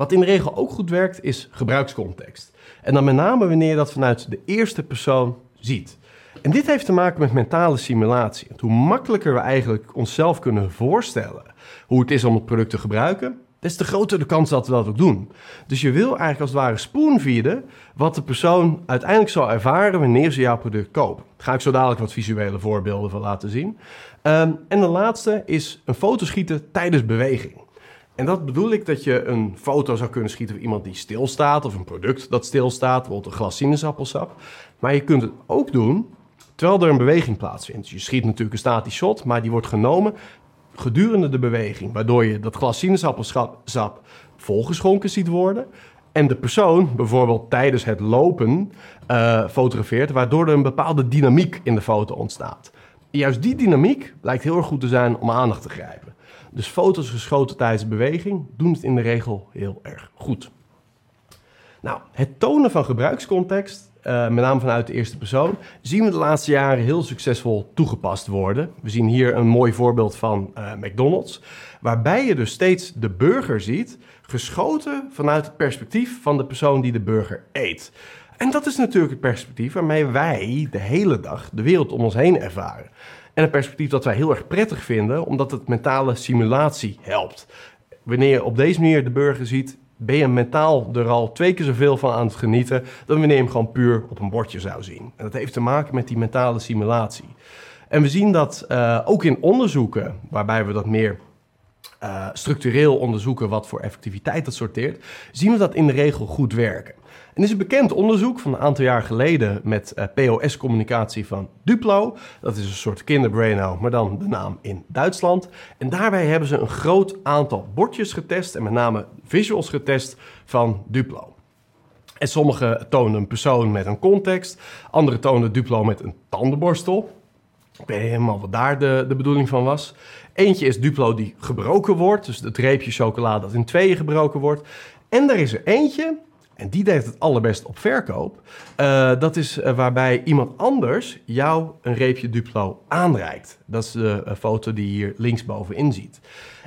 Wat in de regel ook goed werkt, is gebruikscontext. En dan met name wanneer je dat vanuit de eerste persoon ziet. En dit heeft te maken met mentale simulatie. hoe makkelijker we eigenlijk onszelf kunnen voorstellen hoe het is om het product te gebruiken, des te groter de kans dat we dat ook doen. Dus je wil eigenlijk als het ware spoonfeeden wat de persoon uiteindelijk zal ervaren wanneer ze jouw product kopen. Daar ga ik zo dadelijk wat visuele voorbeelden van laten zien. Um, en de laatste is een foto schieten tijdens beweging. En dat bedoel ik dat je een foto zou kunnen schieten van iemand die stilstaat of een product dat stilstaat, bijvoorbeeld een glas sinaasappelsap. Maar je kunt het ook doen terwijl er een beweging plaatsvindt. Je schiet natuurlijk een statisch shot, maar die wordt genomen gedurende de beweging, waardoor je dat glas sinaasappelsap volgeschonken ziet worden. En de persoon bijvoorbeeld tijdens het lopen uh, fotografeert, waardoor er een bepaalde dynamiek in de foto ontstaat. Juist die dynamiek lijkt heel erg goed te zijn om aandacht te grijpen. Dus foto's geschoten tijdens beweging doen het in de regel heel erg goed. Nou, het tonen van gebruikscontext, uh, met name vanuit de eerste persoon, zien we de laatste jaren heel succesvol toegepast worden. We zien hier een mooi voorbeeld van uh, McDonald's, waarbij je dus steeds de burger ziet, geschoten vanuit het perspectief van de persoon die de burger eet. En dat is natuurlijk het perspectief waarmee wij de hele dag de wereld om ons heen ervaren. En een perspectief dat wij heel erg prettig vinden, omdat het mentale simulatie helpt. Wanneer je op deze manier de burger ziet, ben je mentaal er al twee keer zoveel van aan het genieten dan wanneer je hem gewoon puur op een bordje zou zien. En dat heeft te maken met die mentale simulatie. En we zien dat uh, ook in onderzoeken, waarbij we dat meer uh, structureel onderzoeken wat voor effectiviteit dat sorteert, zien we dat in de regel goed werken. En is een bekend onderzoek van een aantal jaar geleden met uh, POS-communicatie van Duplo. Dat is een soort kinderbraino, maar dan de naam in Duitsland. En daarbij hebben ze een groot aantal bordjes getest en met name visuals getest van Duplo. En sommige tonen een persoon met een context, andere tonen Duplo met een tandenborstel. Ik weet helemaal wat daar de, de bedoeling van was. Eentje is Duplo die gebroken wordt, dus het reepje chocola dat in tweeën gebroken wordt. En er is er eentje en die deed het allerbest op verkoop. Uh, dat is uh, waarbij iemand anders jou een reepje Duplo aanreikt. Dat is de uh, foto die je hier linksbovenin ziet.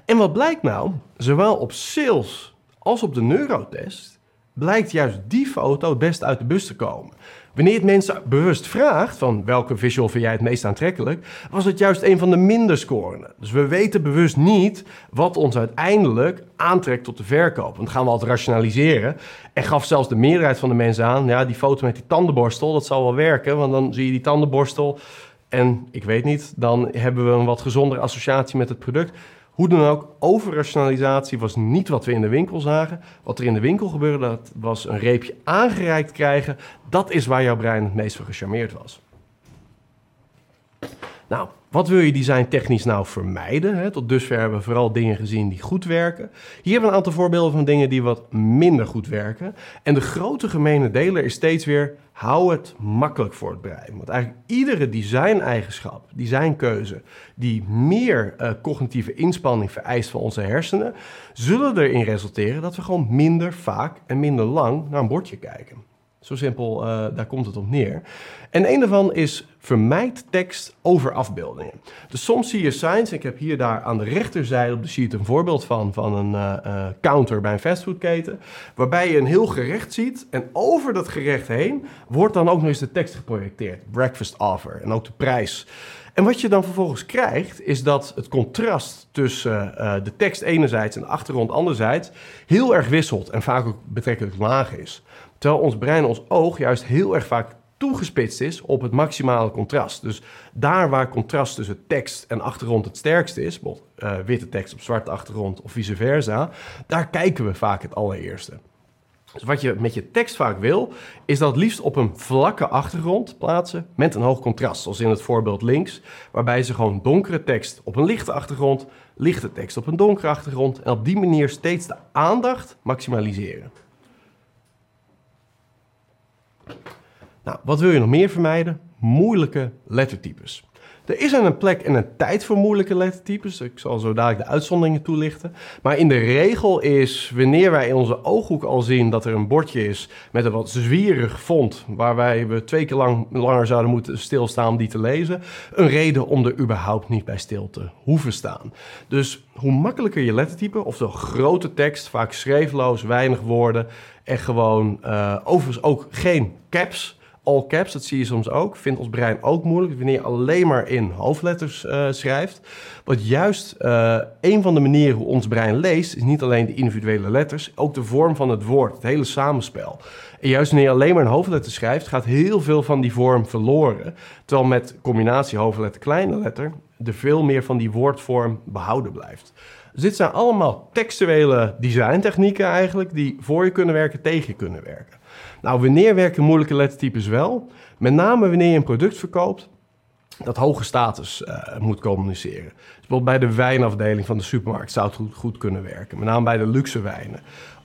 En wat blijkt nou? Zowel op sales als op de neurotest blijkt juist die foto het best uit de bus te komen. Wanneer het mensen bewust vraagt van welke visual vind jij het meest aantrekkelijk, was het juist een van de minder scorende. Dus we weten bewust niet wat ons uiteindelijk aantrekt tot de verkoop. Want gaan we altijd rationaliseren. En gaf zelfs de meerderheid van de mensen aan, ja, die foto met die tandenborstel, dat zal wel werken, want dan zie je die tandenborstel en ik weet niet, dan hebben we een wat gezondere associatie met het product. Hoe dan ook, overrationalisatie was niet wat we in de winkel zagen. Wat er in de winkel gebeurde, dat was een reepje aangereikt krijgen. Dat is waar jouw brein het meest van gecharmeerd was. Nou, wat wil je designtechnisch nou vermijden? Tot dusver hebben we vooral dingen gezien die goed werken. Hier hebben we een aantal voorbeelden van dingen die wat minder goed werken. En de grote gemene deler is steeds weer: hou het makkelijk voor het brein. Want eigenlijk iedere design-eigenschap, designkeuze, die meer uh, cognitieve inspanning vereist van onze hersenen, zullen erin resulteren dat we gewoon minder vaak en minder lang naar een bordje kijken. Zo simpel, uh, daar komt het op neer. En een daarvan is vermijd tekst over afbeeldingen. Dus soms zie je signs, ik heb hier daar aan de rechterzijde op de sheet een voorbeeld van, van een uh, uh, counter bij een fastfoodketen, waarbij je een heel gerecht ziet en over dat gerecht heen wordt dan ook nog eens de tekst geprojecteerd. Breakfast offer en ook de prijs. En wat je dan vervolgens krijgt, is dat het contrast tussen de tekst enerzijds en de achtergrond anderzijds heel erg wisselt en vaak ook betrekkelijk laag is. Terwijl ons brein, ons oog juist heel erg vaak toegespitst is op het maximale contrast. Dus daar waar contrast tussen tekst en achtergrond het sterkst is, bijvoorbeeld uh, witte tekst op zwarte achtergrond of vice versa, daar kijken we vaak het allereerste. Dus wat je met je tekst vaak wil, is dat liefst op een vlakke achtergrond plaatsen met een hoog contrast. Zoals in het voorbeeld links, waarbij ze gewoon donkere tekst op een lichte achtergrond, lichte tekst op een donkere achtergrond en op die manier steeds de aandacht maximaliseren. Nou, wat wil je nog meer vermijden? Moeilijke lettertypes. Er is een plek en een tijd voor moeilijke lettertypes. Ik zal zo dadelijk de uitzonderingen toelichten. Maar in de regel is wanneer wij in onze ooghoek al zien dat er een bordje is met een wat zwierig font, waarbij we twee keer lang, langer zouden moeten stilstaan om die te lezen, een reden om er überhaupt niet bij stil te hoeven staan. Dus hoe makkelijker je lettertype, of grote tekst, vaak schreefloos, weinig woorden en gewoon uh, overigens ook geen caps all caps, dat zie je soms ook, vindt ons brein ook moeilijk wanneer je alleen maar in hoofdletters uh, schrijft. Want juist uh, een van de manieren hoe ons brein leest, is niet alleen de individuele letters, ook de vorm van het woord, het hele samenspel. En juist wanneer je alleen maar in hoofdletters schrijft, gaat heel veel van die vorm verloren. Terwijl met combinatie hoofdletter, kleine letter, er veel meer van die woordvorm behouden blijft. Dus dit zijn allemaal textuele designtechnieken eigenlijk, die voor je kunnen werken, tegen je kunnen werken. Nou, wanneer werken moeilijke lettertypes wel? Met name wanneer je een product verkoopt dat hoge status uh, moet communiceren. Dus bijvoorbeeld bij de wijnafdeling van de supermarkt zou het goed, goed kunnen werken. Met name bij de luxe wijnen.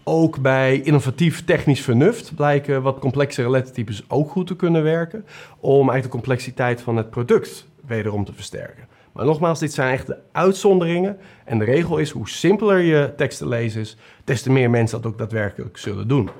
Ook bij innovatief technisch vernuft blijken wat complexere lettertypes ook goed te kunnen werken. Om eigenlijk de complexiteit van het product wederom te versterken. Maar nogmaals, dit zijn echt de uitzonderingen. En de regel is, hoe simpeler je tekst te lezen is, des te meer mensen dat ook daadwerkelijk zullen doen.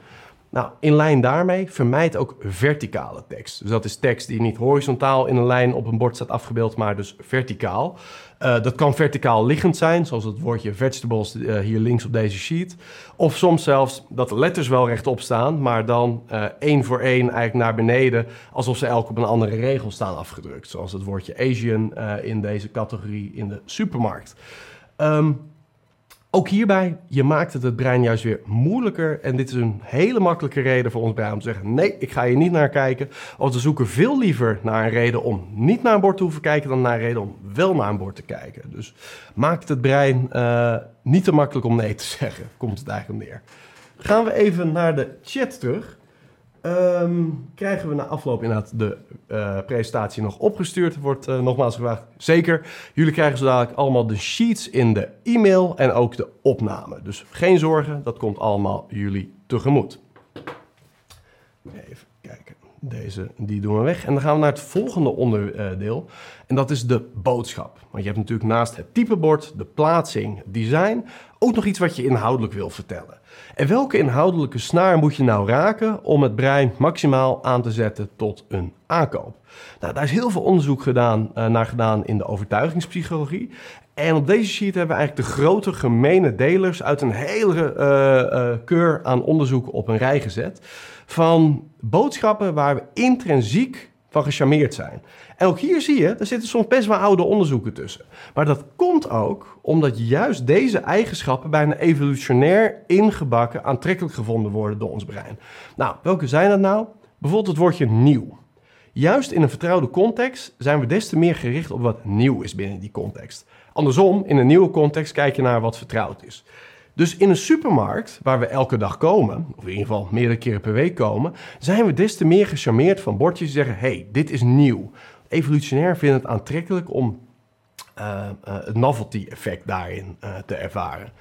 Nou, in lijn daarmee vermijd ook verticale tekst. Dus dat is tekst die niet horizontaal in een lijn op een bord staat afgebeeld, maar dus verticaal. Uh, dat kan verticaal liggend zijn, zoals het woordje vegetables uh, hier links op deze sheet. Of soms zelfs dat de letters wel rechtop staan, maar dan uh, één voor één eigenlijk naar beneden, alsof ze elk op een andere regel staan afgedrukt. Zoals het woordje Asian in deze categorie in de supermarkt. Um, ook hierbij, je maakt het het brein juist weer moeilijker. En dit is een hele makkelijke reden voor ons brein om te zeggen: nee, ik ga hier niet naar kijken. Of we zoeken veel liever naar een reden om niet naar een bord te hoeven kijken dan naar een reden om wel naar een bord te kijken. Dus maakt het brein uh, niet te makkelijk om nee te zeggen, komt het eigenlijk neer. Gaan we even naar de chat terug. Um, krijgen we na afloop inderdaad de uh, presentatie nog opgestuurd? Wordt uh, nogmaals gevraagd. Zeker. Jullie krijgen zo dadelijk allemaal de sheets in de e-mail en ook de opname. Dus geen zorgen, dat komt allemaal jullie tegemoet. Even kijken. Deze, die doen we weg. En dan gaan we naar het volgende onderdeel. En dat is de boodschap. Want je hebt natuurlijk naast het typebord, de plaatsing, design, ook nog iets wat je inhoudelijk wil vertellen. En welke inhoudelijke snaar moet je nou raken om het brein maximaal aan te zetten tot een aankoop? Nou, daar is heel veel onderzoek gedaan, uh, naar gedaan in de overtuigingspsychologie. En op deze sheet hebben we eigenlijk de grote gemene delers uit een hele uh, uh, keur aan onderzoeken op een rij gezet. Van boodschappen waar we intrinsiek van gecharmeerd zijn. En ook hier zie je, er zitten soms best wel oude onderzoeken tussen. Maar dat komt ook omdat juist deze eigenschappen bijna evolutionair ingebakken aantrekkelijk gevonden worden door ons brein. Nou, welke zijn dat nou? Bijvoorbeeld het woordje nieuw. Juist in een vertrouwde context zijn we des te meer gericht op wat nieuw is binnen die context. Andersom, in een nieuwe context kijk je naar wat vertrouwd is. Dus in een supermarkt, waar we elke dag komen, of in ieder geval meerdere keren per week komen, zijn we des te meer gecharmeerd van bordjes die zeggen: hey, dit is nieuw. Evolutionair vinden het aantrekkelijk om uh, uh, het novelty-effect daarin uh, te ervaren.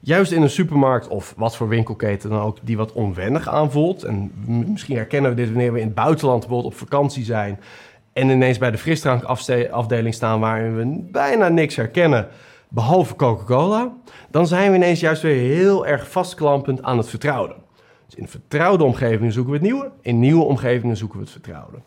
Juist in een supermarkt of wat voor winkelketen dan ook, die wat onwennig aanvoelt. En misschien herkennen we dit wanneer we in het buitenland bijvoorbeeld op vakantie zijn. En ineens bij de frisdrankafdeling staan waarin we bijna niks herkennen behalve Coca-Cola, dan zijn we ineens juist weer heel erg vastklampend aan het vertrouwde. Dus in vertrouwde omgevingen zoeken we het nieuwe, in nieuwe omgevingen zoeken we het vertrouwde.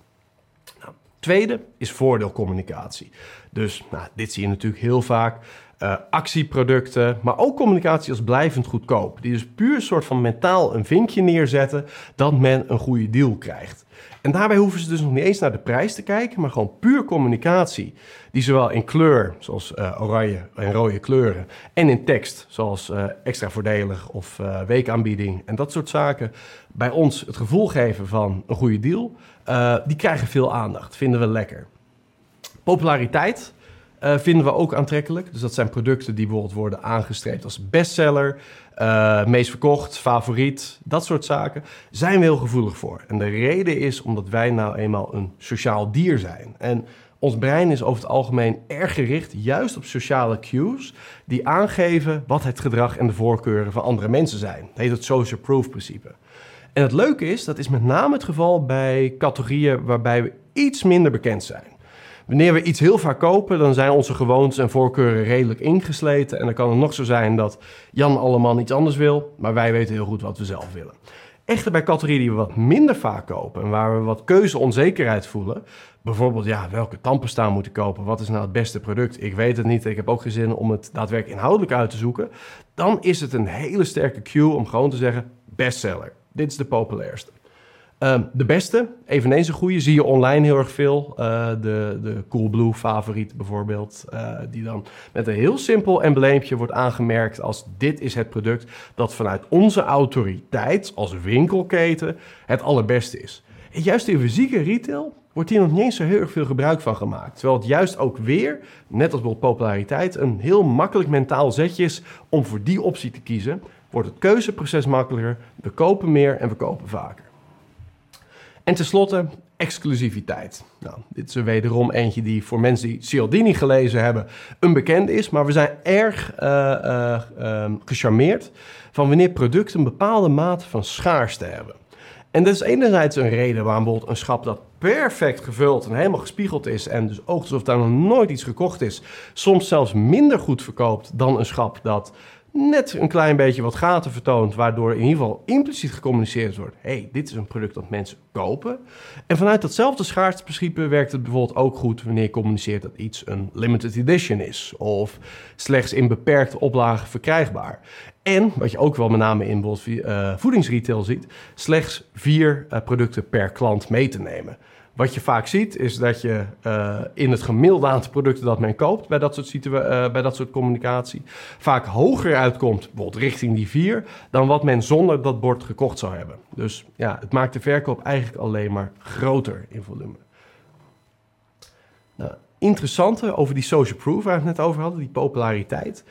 Nou, tweede is voordeelcommunicatie. Dus nou, dit zie je natuurlijk heel vaak. Uh, actieproducten, maar ook communicatie als blijvend goedkoop. Die dus puur een soort van mentaal een vinkje neerzetten dat men een goede deal krijgt. En daarbij hoeven ze dus nog niet eens naar de prijs te kijken, maar gewoon puur communicatie. Die zowel in kleur, zoals uh, oranje en rode kleuren, en in tekst, zoals uh, extra voordelig of uh, weekaanbieding en dat soort zaken, bij ons het gevoel geven van een goede deal, die krijgen veel aandacht. Vinden we lekker. Populariteit vinden we ook aantrekkelijk. Dus dat zijn producten die bijvoorbeeld worden aangestreept als bestseller, uh, meest verkocht, favoriet, dat soort zaken. Zijn we heel gevoelig voor. En de reden is omdat wij nou eenmaal een sociaal dier zijn. En ons brein is over het algemeen erg gericht juist op sociale cues die aangeven wat het gedrag en de voorkeuren van andere mensen zijn. Dat heet het social proof principe. En het leuke is, dat is met name het geval bij categorieën waarbij we iets minder bekend zijn. Wanneer we iets heel vaak kopen, dan zijn onze gewoontes en voorkeuren redelijk ingesleten. En dan kan het nog zo zijn dat Jan Alleman iets anders wil, maar wij weten heel goed wat we zelf willen. Echter bij categorieën die we wat minder vaak kopen en waar we wat keuzeonzekerheid voelen, bijvoorbeeld ja, welke tandpasta moet ik kopen, wat is nou het beste product, ik weet het niet, ik heb ook geen zin om het daadwerkelijk inhoudelijk uit te zoeken, dan is het een hele sterke cue om gewoon te zeggen bestseller. Dit is de populairste. Uh, de beste, eveneens een goede, zie je online heel erg veel. Uh, de, de Coolblue favoriet bijvoorbeeld, uh, die dan met een heel simpel embleempje wordt aangemerkt als dit is het product dat vanuit onze autoriteit als winkelketen het allerbeste is. En juist in fysieke retail wordt hier nog niet eens zo heel erg veel gebruik van gemaakt. Terwijl het juist ook weer, net als bijvoorbeeld populariteit, een heel makkelijk mentaal zetje is om voor die optie te kiezen. Wordt het keuzeproces makkelijker, we kopen meer en we kopen vaker. En tenslotte exclusiviteit. Nou, dit is er wederom eentje die voor mensen die Cialdini gelezen hebben een bekend is. Maar we zijn erg uh, gecharmeerd van wanneer producten een bepaalde mate van schaarste hebben. En dat is enerzijds een reden waarom bijvoorbeeld een schap dat perfect gevuld en helemaal gespiegeld is en dus ook alsof daar nog nooit iets gekocht is, soms zelfs minder goed verkoopt dan een schap dat net een klein beetje wat gaten vertoont, waardoor in ieder geval impliciet gecommuniceerd wordt: hey, dit is een product dat mensen kopen. En vanuit datzelfde schaarsteprincipe werkt het bijvoorbeeld ook goed wanneer je communiceert dat iets een limited edition is of slechts in beperkte oplagen verkrijgbaar. En wat je ook wel met name in uh, voedingsretail ziet, slechts vier uh, producten per klant mee te nemen. Wat je vaak ziet, is dat je uh, in het gemiddelde aantal producten dat men koopt bij dat soort, uh, bij dat soort communicatie, vaak hoger uitkomt, bijvoorbeeld richting die vier, dan wat men zonder dat bord gekocht zou hebben. Dus ja, het maakt de verkoop eigenlijk alleen maar groter in volume. Nou, interessante over die social proof waar we het net over hadden, die populariteit,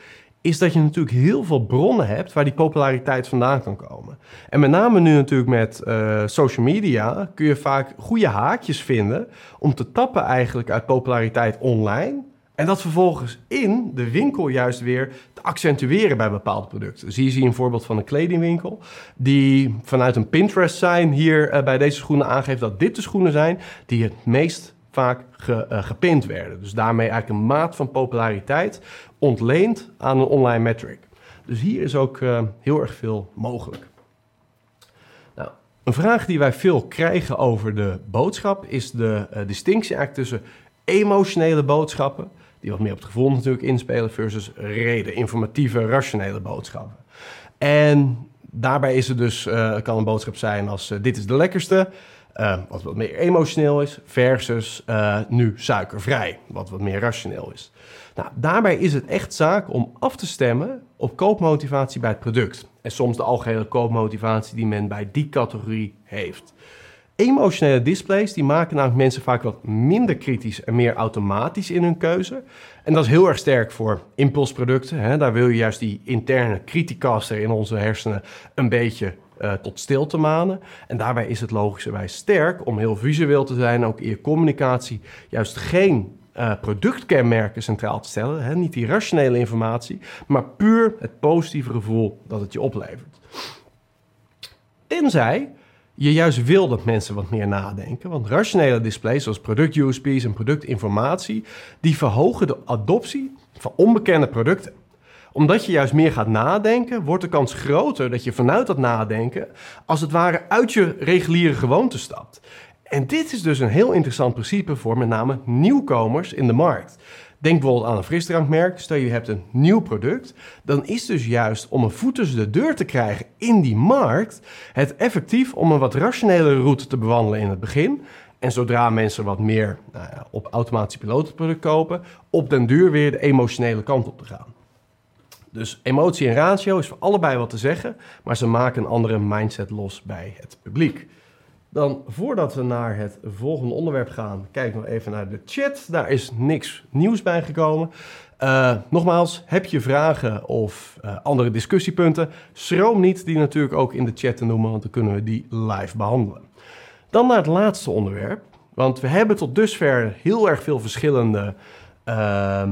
is dat je natuurlijk heel veel bronnen hebt waar die populariteit vandaan kan komen. En met name nu natuurlijk met uh, social media kun je vaak goede haakjes vinden om te tappen eigenlijk uit populariteit online. En dat vervolgens in de winkel juist weer te accentueren bij bepaalde producten. Zie je een voorbeeld van een kledingwinkel die vanuit een Pinterest zijn hier uh, bij deze schoenen aangeeft dat dit de schoenen zijn die het meest vaak ge, uh, gepind werden. Dus daarmee eigenlijk een maat van populariteit ontleend aan een online metric. Dus hier is ook uh, heel erg veel mogelijk. Nou, een vraag die wij veel krijgen over de boodschap is de uh, distinctie eigenlijk tussen emotionele boodschappen, die wat meer op het gevoel natuurlijk inspelen, versus reden, informatieve, rationele boodschappen. En daarbij is het dus, kan een boodschap zijn als dit is de lekkerste, uh, wat wat meer emotioneel is, versus uh, nu suikervrij, wat wat meer rationeel is. Nou, daarbij is het echt zaak om af te stemmen op koopmotivatie bij het product. En soms de algehele koopmotivatie die men bij die categorie heeft. Emotionele displays die maken namelijk mensen vaak wat minder kritisch en meer automatisch in hun keuze. En dat is heel erg sterk voor impulsproducten. Hè. Daar wil je juist die interne criticaster in onze hersenen een beetje uh, tot stilte manen. En daarbij is het logischerwijs sterk om heel visueel te zijn, ook in je communicatie juist geen uh, productkenmerken centraal te stellen. Hè? Niet die rationele informatie, maar puur het positieve gevoel dat het je oplevert. Tenzij je juist wil dat mensen wat meer nadenken. Want rationele displays zoals product-USP's en productinformatie... die verhogen de adoptie van onbekende producten omdat je juist meer gaat nadenken, wordt de kans groter dat je vanuit dat nadenken als het ware uit je reguliere gewoonte stapt. En dit is dus een heel interessant principe voor met name nieuwkomers in de markt. Denk bijvoorbeeld aan een frisdrankmerk. Stel je hebt een nieuw product. Dan is dus juist om een voet tussen de deur te krijgen in die markt... het effectief om een wat rationele route te bewandelen in het begin... En zodra mensen wat meer nou op automatische product kopen, op den duur weer de emotionele kant op te gaan. Dus emotie en ratio is voor allebei wat te zeggen, maar ze maken een andere mindset los bij het publiek. Dan voordat we naar het volgende onderwerp gaan, kijk nog even naar de chat. Daar is niks nieuws bij gekomen. Uh, nogmaals, heb je vragen of uh, andere discussiepunten? Schroom niet die natuurlijk ook in de chat te noemen, want dan kunnen we die live behandelen. Dan naar het laatste onderwerp. Want we hebben tot dusver heel erg veel verschillende uh,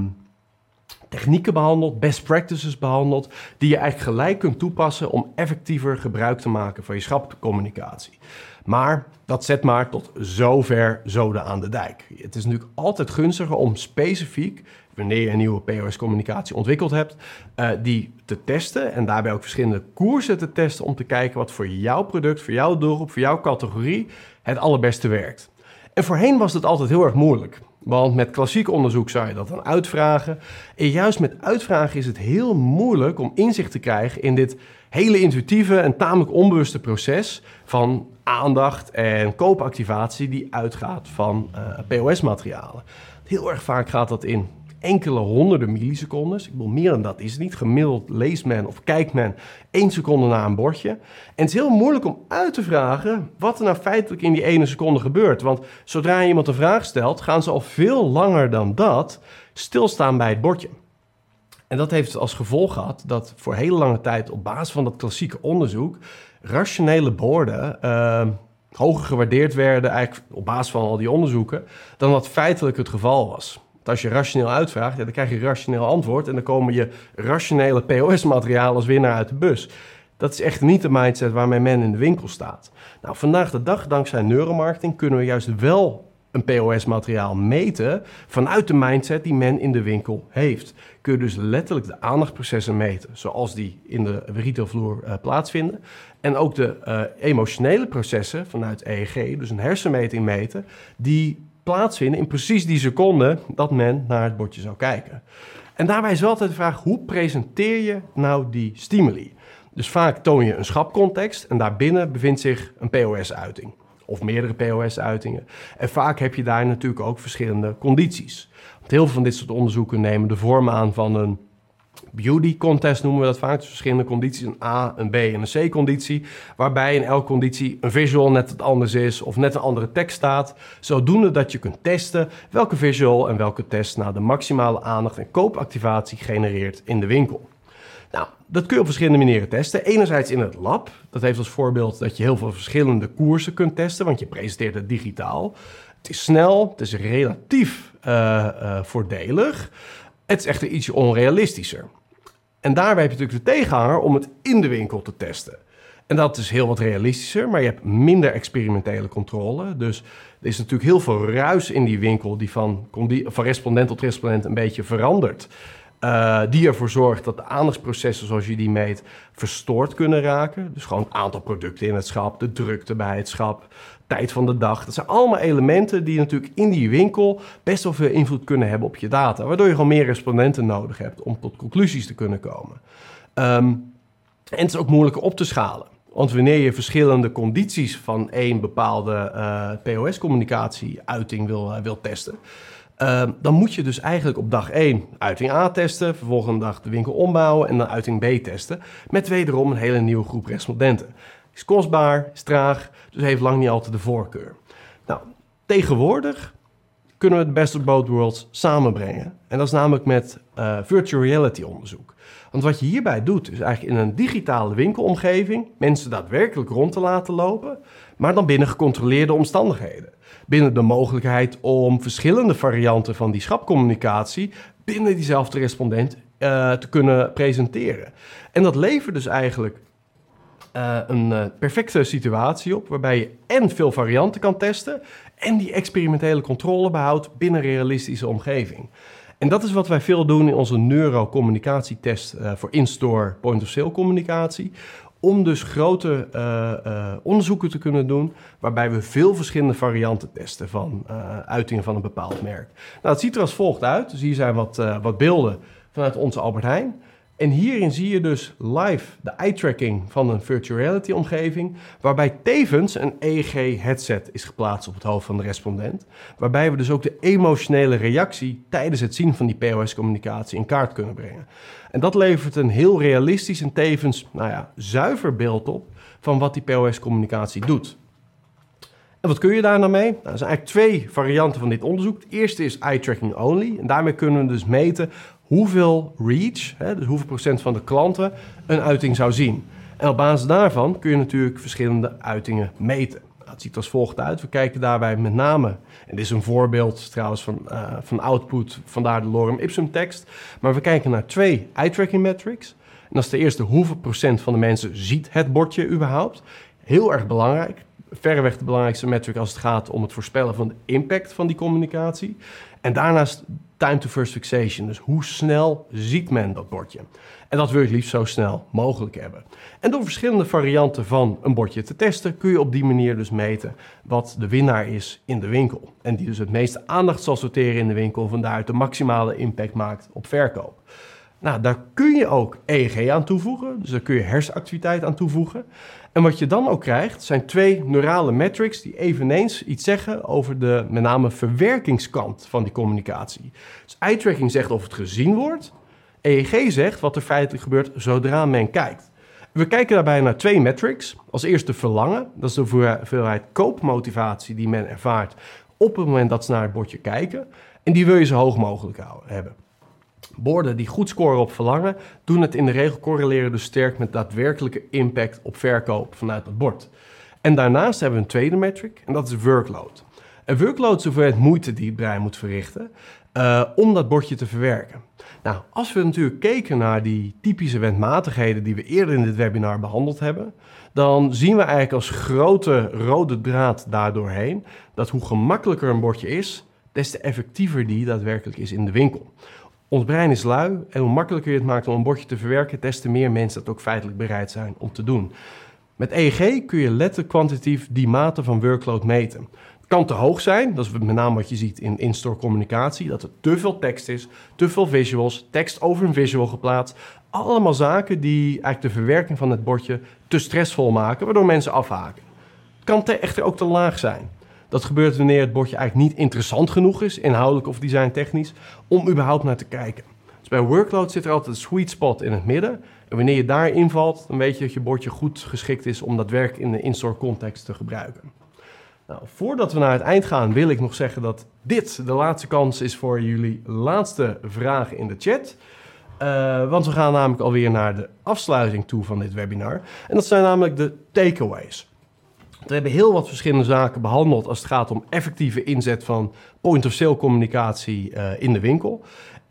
technieken behandeld, best practices behandeld, die je eigenlijk gelijk kunt toepassen om effectiever gebruik te maken van je schapcommunicatie. Maar dat zet maar tot zover zoden aan de dijk. Het is natuurlijk altijd gunstiger om specifiek, wanneer je een nieuwe POS-communicatie ontwikkeld hebt, uh, die te testen en daarbij ook verschillende koersen te testen om te kijken wat voor jouw product, voor jouw doelgroep, voor jouw categorie het allerbeste werkt. En voorheen was het altijd heel erg moeilijk. Want met klassiek onderzoek zou je dat dan uitvragen. En juist met uitvragen is het heel moeilijk om inzicht te krijgen in dit hele intuïtieve en tamelijk onbewuste proces van aandacht en koopactivatie die uitgaat van uh, POS-materialen. Heel erg vaak gaat dat in enkele honderden millisecondes. Ik bedoel, meer dan dat is het niet. Gemiddeld leest men of kijkt men één seconde naar een bordje. En het is heel moeilijk om uit te vragen wat er nou feitelijk in die ene seconde gebeurt. Want zodra je iemand een vraag stelt, gaan ze al veel langer dan dat stilstaan bij het bordje. En dat heeft als gevolg gehad dat voor hele lange tijd op basis van dat klassieke onderzoek rationele borden uh, hoger gewaardeerd werden, eigenlijk op basis van al die onderzoeken, dan wat feitelijk het geval was. Als je rationeel uitvraagt, dan krijg je rationeel antwoord en dan komen je rationele POS-materialen als winnaar uit de bus. Dat is echt niet de mindset waarmee men in de winkel staat. Nou, vandaag de dag, dankzij neuromarketing, kunnen we juist wel een POS-materiaal meten vanuit de mindset die men in de winkel heeft. Kun je dus letterlijk de aandachtsprocessen meten, zoals die in de retailvloer uh, plaatsvinden. En ook de uh, emotionele processen vanuit EEG, dus een hersenmeting meten, die plaatsvinden in precies die seconde dat men naar het bordje zou kijken. En daarbij is wel altijd de vraag, hoe presenteer je nou die stimuli? Dus vaak toon je een schapcontext en daarbinnen bevindt zich een POS-uiting of meerdere POS-uitingen. En vaak heb je daar natuurlijk ook verschillende condities. Want heel veel van dit soort onderzoeken nemen de vorm aan van een beauty contest noemen we dat vaak. Dus verschillende condities, een A, een B en een C-conditie. Waarbij in elke conditie een visual net wat anders is of net een andere tekst staat. Zodoende dat je kunt testen welke visual en welke test nou de maximale aandacht en koopactivatie genereert in de winkel. Nou, dat kun je op verschillende manieren testen. Enerzijds in het lab. Dat heeft als voorbeeld dat je heel veel verschillende koersen kunt testen, want je presenteert het digitaal. Het is snel, het is relatief uh, uh, voordelig. Het is echter ietsje onrealistischer. En daarbij heb je natuurlijk de tegenhanger om het in de winkel te testen. En dat is heel wat realistischer, maar je hebt minder experimentele controle. Dus er is natuurlijk heel veel ruis in die winkel die van, respondent tot respondent een beetje verandert. Uh, die ervoor zorgt dat de aandachtsprocessen zoals je die meet verstoord kunnen raken. Dus gewoon het aantal producten in het schap, de drukte bij het schap, tijd van de dag. Dat zijn allemaal elementen die natuurlijk in die winkel best wel veel invloed kunnen hebben op je data. Waardoor je gewoon meer respondenten nodig hebt om tot conclusies te kunnen komen. Um, en het is ook moeilijker op te schalen. Want wanneer je verschillende condities van één bepaalde uh, POS-communicatie-uiting wil, uh, wil testen, uh, dan moet je dus eigenlijk op dag 1 uiting A testen, vervolgens dag de winkel ombouwen en dan uiting B testen. Met wederom een hele nieuwe groep respondenten. Is kostbaar, is traag, dus heeft lang niet altijd de voorkeur. Nou, tegenwoordig kunnen we het best of both worlds samenbrengen. En dat is namelijk met uh, virtual reality onderzoek. Want wat je hierbij doet, is eigenlijk in een digitale winkelomgeving mensen daadwerkelijk rond te laten lopen, maar dan binnen gecontroleerde omstandigheden. Binnen de mogelijkheid om verschillende varianten van die schapcommunicatie binnen diezelfde respondent uh, te kunnen presenteren. En dat levert dus eigenlijk uh, een uh, perfecte situatie op, waarbij je en veel varianten kan testen en die experimentele controle behoudt binnen een realistische omgeving. En dat is wat wij veel doen in onze neurocommunicatietest uh, voor in-store point-of-sale communicatie. Om dus grote onderzoeken te kunnen doen, waarbij we veel verschillende varianten testen van uitingen van een bepaald merk. Nou, het ziet er als volgt uit. Dus hier zijn wat, wat beelden vanuit onze Albert Heijn. En hierin zie je dus live de eye-tracking van een virtual reality omgeving, waarbij tevens een EEG-headset is geplaatst op het hoofd van de respondent, waarbij we dus ook de emotionele reactie tijdens het zien van die POS-communicatie in kaart kunnen brengen. En dat levert een heel realistisch en tevens nou ja, zuiver beeld op van wat die POS-communicatie doet. En wat kun je daar nou mee? Nou, er zijn eigenlijk twee varianten van dit onderzoek. Het eerste is eye tracking only. En daarmee kunnen we dus meten hoeveel reach, hè, dus hoeveel procent van de klanten, een uiting zou zien. En op basis daarvan kun je natuurlijk verschillende uitingen meten. Het ziet als volgt uit. We kijken daarbij met name, en dit is een voorbeeld trouwens van, uh, van output, vandaar de lorem ipsum tekst. Maar we kijken naar twee eye tracking metrics. En dat is de eerste, hoeveel procent van de mensen ziet het bordje überhaupt? Heel erg belangrijk. Verreweg de belangrijkste metric als het gaat om het voorspellen van de impact van die communicatie. En daarnaast time to first fixation. Dus hoe snel ziet men dat bordje? En dat wil je liefst zo snel mogelijk hebben. En door verschillende varianten van een bordje te testen, kun je op die manier dus meten wat de winnaar is in de winkel. En die dus het meeste aandacht zal sorteren in de winkel, vandaaruit de maximale impact maakt op verkoop. Nou, daar kun je ook EEG aan toevoegen, dus daar kun je hersenactiviteit aan toevoegen. En wat je dan ook krijgt, zijn twee neurale metrics die eveneens iets zeggen over de met name verwerkingskant van die communicatie. Dus eye tracking zegt of het gezien wordt, EEG zegt wat er feitelijk gebeurt zodra men kijkt. We kijken daarbij naar twee metrics. Als eerste verlangen, dat is de hoeveelheid koopmotivatie die men ervaart op het moment dat ze naar het bordje kijken. En die wil je zo hoog mogelijk hebben. Borden die goed scoren op verlangen, doen het in de regel correleren dus sterk met daadwerkelijke impact op verkoop vanuit het bord. En daarnaast hebben we een tweede metric en dat is workload. En workload is hoeveelheid moeite die het brein moet verrichten uh, om dat bordje te verwerken. Nou, als we natuurlijk keken naar die typische wendmatigheden die we eerder in dit webinar behandeld hebben, dan zien we eigenlijk als grote rode draad daardoorheen dat hoe gemakkelijker een bordje is, des te effectiever die daadwerkelijk is in de winkel. Ons brein is lui en hoe makkelijker je het maakt om een bordje te verwerken, des te meer mensen dat ook feitelijk bereid zijn om te doen. Met EEG kun je letterlijk kwantitatief die mate van workload meten. Het kan te hoog zijn, dat is met name wat je ziet in in-store communicatie, dat er te veel tekst is, te veel visuals, tekst over een visual geplaatst. Allemaal zaken die eigenlijk de verwerking van het bordje te stressvol maken, waardoor mensen afhaken. Het kan echter ook te laag zijn. Dat gebeurt wanneer het bordje eigenlijk niet interessant genoeg is, inhoudelijk of designtechnisch, om überhaupt naar te kijken. Dus bij workload zit er altijd een sweet spot in het midden. En wanneer je daar invalt, dan weet je dat je bordje goed geschikt is om dat werk in de in-store context te gebruiken. Nou, voordat we naar het eind gaan, wil ik nog zeggen dat dit de laatste kans is voor jullie laatste vragen in de chat. Uh, want we gaan namelijk alweer naar de afsluiting toe van dit webinar. En dat zijn namelijk de takeaways. We hebben heel wat verschillende zaken behandeld als het gaat om effectieve inzet van point-of-sale communicatie uh, in de winkel.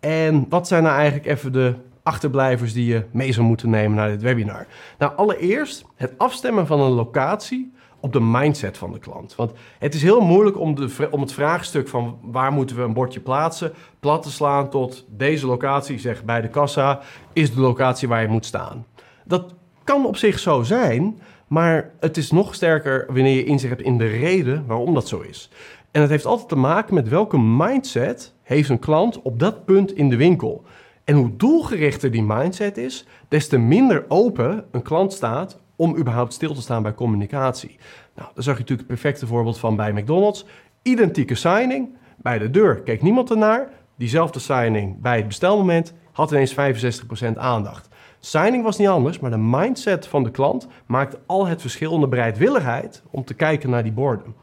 En wat zijn nou eigenlijk even de achterblijvers die je mee zou moeten nemen naar dit webinar? Nou, allereerst het afstemmen van een locatie op de mindset van de klant. Want het is heel moeilijk om, de, om het vraagstuk van waar moeten we een bordje plaatsen, plat te slaan tot deze locatie, zeg bij de kassa, is de locatie waar je moet staan. Dat kan op zich zo zijn, maar het is nog sterker wanneer je inzicht hebt in de reden waarom dat zo is. En het heeft altijd te maken met welke mindset heeft een klant op dat punt in de winkel. En hoe doelgerichter die mindset is, des te minder open een klant staat om überhaupt stil te staan bij communicatie. Nou, daar zag je natuurlijk het perfecte voorbeeld van bij McDonald's. Identieke signing. Bij de deur keek niemand ernaar. Diezelfde signing bij het bestelmoment had ineens 65% aandacht. Signing was niet anders, maar de mindset van de klant maakt al het verschil in de bereidwilligheid om te kijken naar die borden.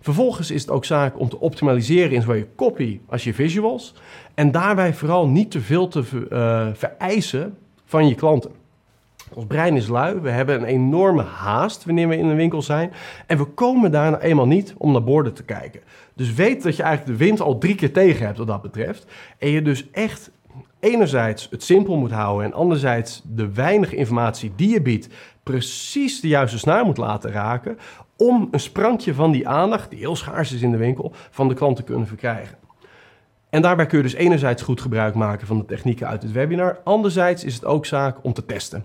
Vervolgens is het ook zaak om te optimaliseren in zowel je copy als je visuals. En daarbij vooral niet te veel te uh, vereisen van je klanten. Ons brein is lui, we hebben een enorme haast wanneer we in een winkel zijn. En we komen daar nou eenmaal niet om naar borden te kijken. Dus weet dat je eigenlijk de wind al drie keer tegen hebt wat dat betreft. En je dus echt enerzijds het simpel moet houden en anderzijds de weinige informatie die je biedt precies de juiste snaar moet laten raken om een sprankje van die aandacht, die heel schaars is in de winkel, van de klant te kunnen verkrijgen. En daarbij kun je dus enerzijds goed gebruik maken van de technieken uit het webinar, anderzijds is het ook zaak om te testen.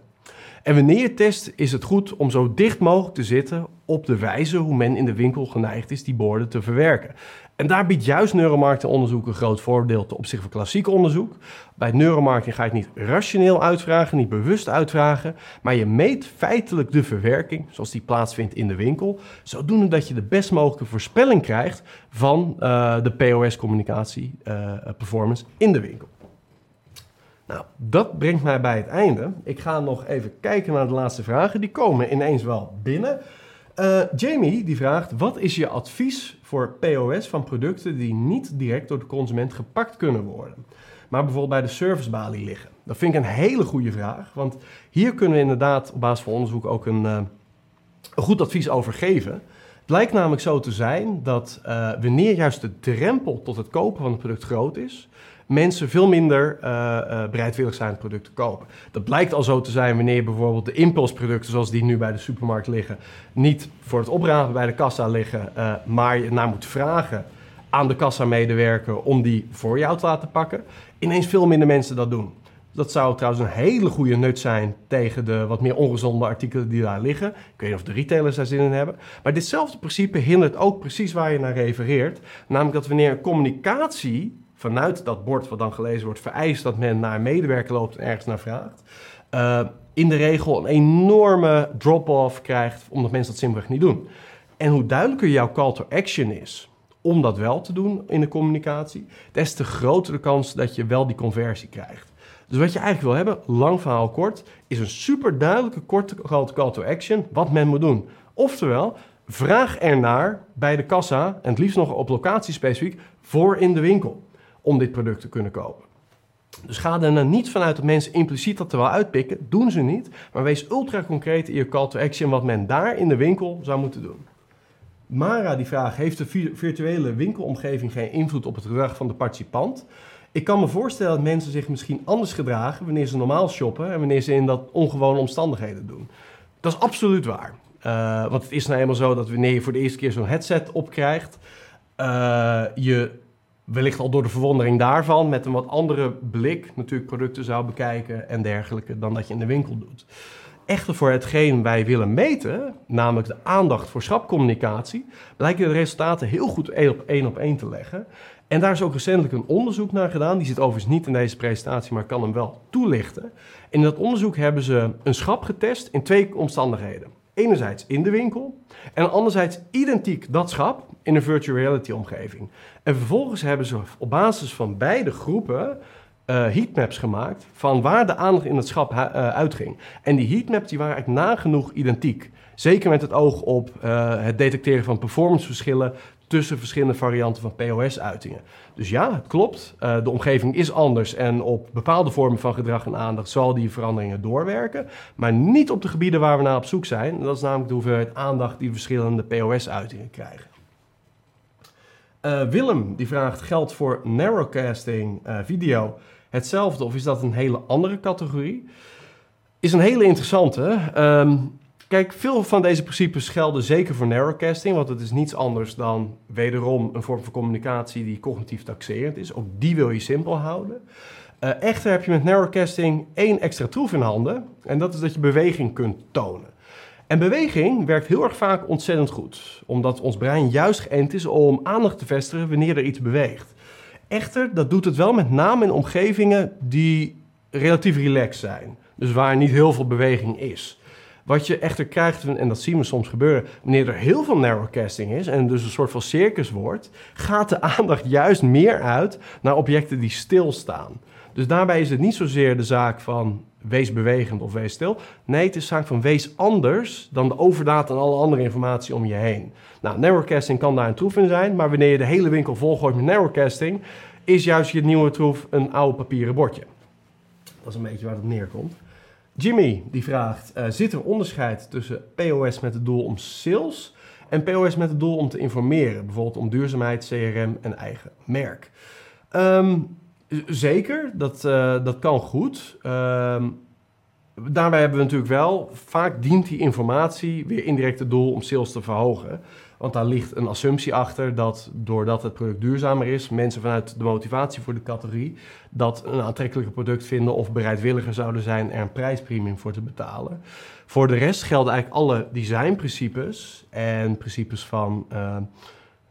En wanneer je test, is het goed om zo dicht mogelijk te zitten op de wijze hoe men in de winkel geneigd is die borden te verwerken. En daar biedt juist neuromarketingonderzoek een groot voordeel ten opzichte van klassiek onderzoek. Bij neuromarketing ga je het niet rationeel uitvragen, niet bewust uitvragen, maar je meet feitelijk de verwerking zoals die plaatsvindt in de winkel, zodoende dat je de best mogelijke voorspelling krijgt van uh, de POS-communicatie uh, performance in de winkel. Nou, dat brengt mij bij het einde. Ik ga nog even kijken naar de laatste vragen. Die komen ineens wel binnen. Uh, Jamie die vraagt: wat is je advies voor POS van producten die niet direct door de consument gepakt kunnen worden, maar bijvoorbeeld bij de servicebalie liggen? Dat vind ik een hele goede vraag, want hier kunnen we inderdaad op basis van onderzoek ook een, een goed advies over geven. Het lijkt namelijk zo te zijn dat uh, wanneer juist de drempel tot het kopen van het product groot is, mensen veel minder uh, uh, bereidwillig zijn het product te kopen. Dat blijkt al zo te zijn wanneer bijvoorbeeld de impulsproducten zoals die nu bij de supermarkt liggen, niet voor het oprapen bij de kassa liggen, uh, maar je naar moet vragen aan de kassamedewerker om die voor jou te laten pakken. Ineens veel minder mensen dat doen. Dat zou trouwens een hele goede nut zijn tegen de wat meer ongezonde artikelen die daar liggen. Ik weet niet of de retailers daar zin in hebben. Maar ditzelfde principe hindert ook precies waar je naar refereert. Namelijk dat wanneer een communicatie vanuit dat bord wat dan gelezen wordt vereist dat men naar een medewerker loopt en ergens naar vraagt. Uh, in de regel een enorme drop-off krijgt omdat mensen dat simpelweg niet doen. En hoe duidelijker jouw call to action is om dat wel te doen in de communicatie, des te groter de kans dat je wel die conversie krijgt. Dus wat je eigenlijk wil hebben, lang verhaal kort, is een super duidelijke korte call to action wat men moet doen. Oftewel, vraag ernaar bij de kassa, en het liefst nog op locatie specifiek, voor in de winkel om dit product te kunnen kopen. Dus ga er nou niet vanuit dat mensen impliciet dat er wel uitpikken. Doen ze niet. Maar wees ultra concreet in je call to action wat men daar in de winkel zou moeten doen. Mara die vraagt, heeft de virtuele winkelomgeving geen invloed op het gedrag van de participant? Ik kan me voorstellen dat mensen zich misschien anders gedragen wanneer ze normaal shoppen en wanneer ze in dat ongewone omstandigheden doen. Dat is absoluut waar. Uh, want het is nou eenmaal zo dat wanneer je voor de eerste keer zo'n headset opkrijgt, uh, je wellicht al door de verwondering daarvan met een wat andere blik natuurlijk producten zou bekijken en dergelijke dan dat je in de winkel doet. Echter voor hetgeen wij willen meten, namelijk de aandacht voor schrapcommunicatie, blijken de resultaten heel goed één op één op één te leggen. En daar is ook recentelijk een onderzoek naar gedaan. Die zit overigens niet in deze presentatie, maar kan hem wel toelichten. En in dat onderzoek hebben ze een schap getest in twee omstandigheden. Enerzijds in de winkel en anderzijds identiek dat schap in een virtual reality omgeving. En vervolgens hebben ze op basis van beide groepen uh, heatmaps gemaakt van waar de aandacht in het schap uh, uitging. En die heatmaps die waren eigenlijk nagenoeg identiek. Zeker met het oog op uh, het detecteren van performanceverschillen tussen verschillende varianten van POS-uitingen. Dus ja, het klopt. Uh, de omgeving is anders en op bepaalde vormen van gedrag en aandacht zal die veranderingen doorwerken. Maar niet op de gebieden waar we naar op zoek zijn. Dat is namelijk de hoeveelheid aandacht die verschillende POS-uitingen krijgen. Uh, Willem die vraagt: geldt voor narrowcasting uh, video hetzelfde of is dat een hele andere categorie? Is een hele interessante. Um, kijk, veel van deze principes gelden zeker voor narrowcasting, want het is niets anders dan wederom een vorm van communicatie die cognitief taxerend is. Ook die wil je simpel houden. Uh, echter heb je met narrowcasting één extra troef in handen en dat is dat je beweging kunt tonen. En beweging werkt heel erg vaak ontzettend goed, omdat ons brein juist geënt is om aandacht te vestigen wanneer er iets beweegt. Echter, dat doet het wel met name in omgevingen die relatief relaxed zijn, dus waar niet heel veel beweging is. Wat je echter krijgt, en dat zien we soms gebeuren, wanneer er heel veel narrowcasting is en dus een soort van circus wordt, gaat de aandacht juist meer uit naar objecten die stilstaan. Dus daarbij is het niet zozeer de zaak van wees bewegend of wees stil. Nee, het is zaak van wees anders dan de overdaad en alle andere informatie om je heen. Nou, narrowcasting kan daar een troef in zijn, maar wanneer je de hele winkel volgooit met narrowcasting, is juist je nieuwe troef een oude papieren bordje. Dat is een beetje waar het neerkomt. Jimmy die vraagt: uh, zit er onderscheid tussen POS met het doel om sales en POS met het doel om te informeren, bijvoorbeeld om duurzaamheid, CRM en eigen merk? Um, zeker, dat, uh, dat kan goed. Um, daarbij hebben we natuurlijk wel, vaak dient die informatie weer indirect het doel om sales te verhogen. Want daar ligt een assumptie achter dat doordat het product duurzamer is, mensen vanuit de motivatie voor de categorie dat een aantrekkelijker product vinden of bereidwilliger zouden zijn er een prijspremium voor te betalen. Voor de rest gelden eigenlijk alle designprincipes en principes van uh,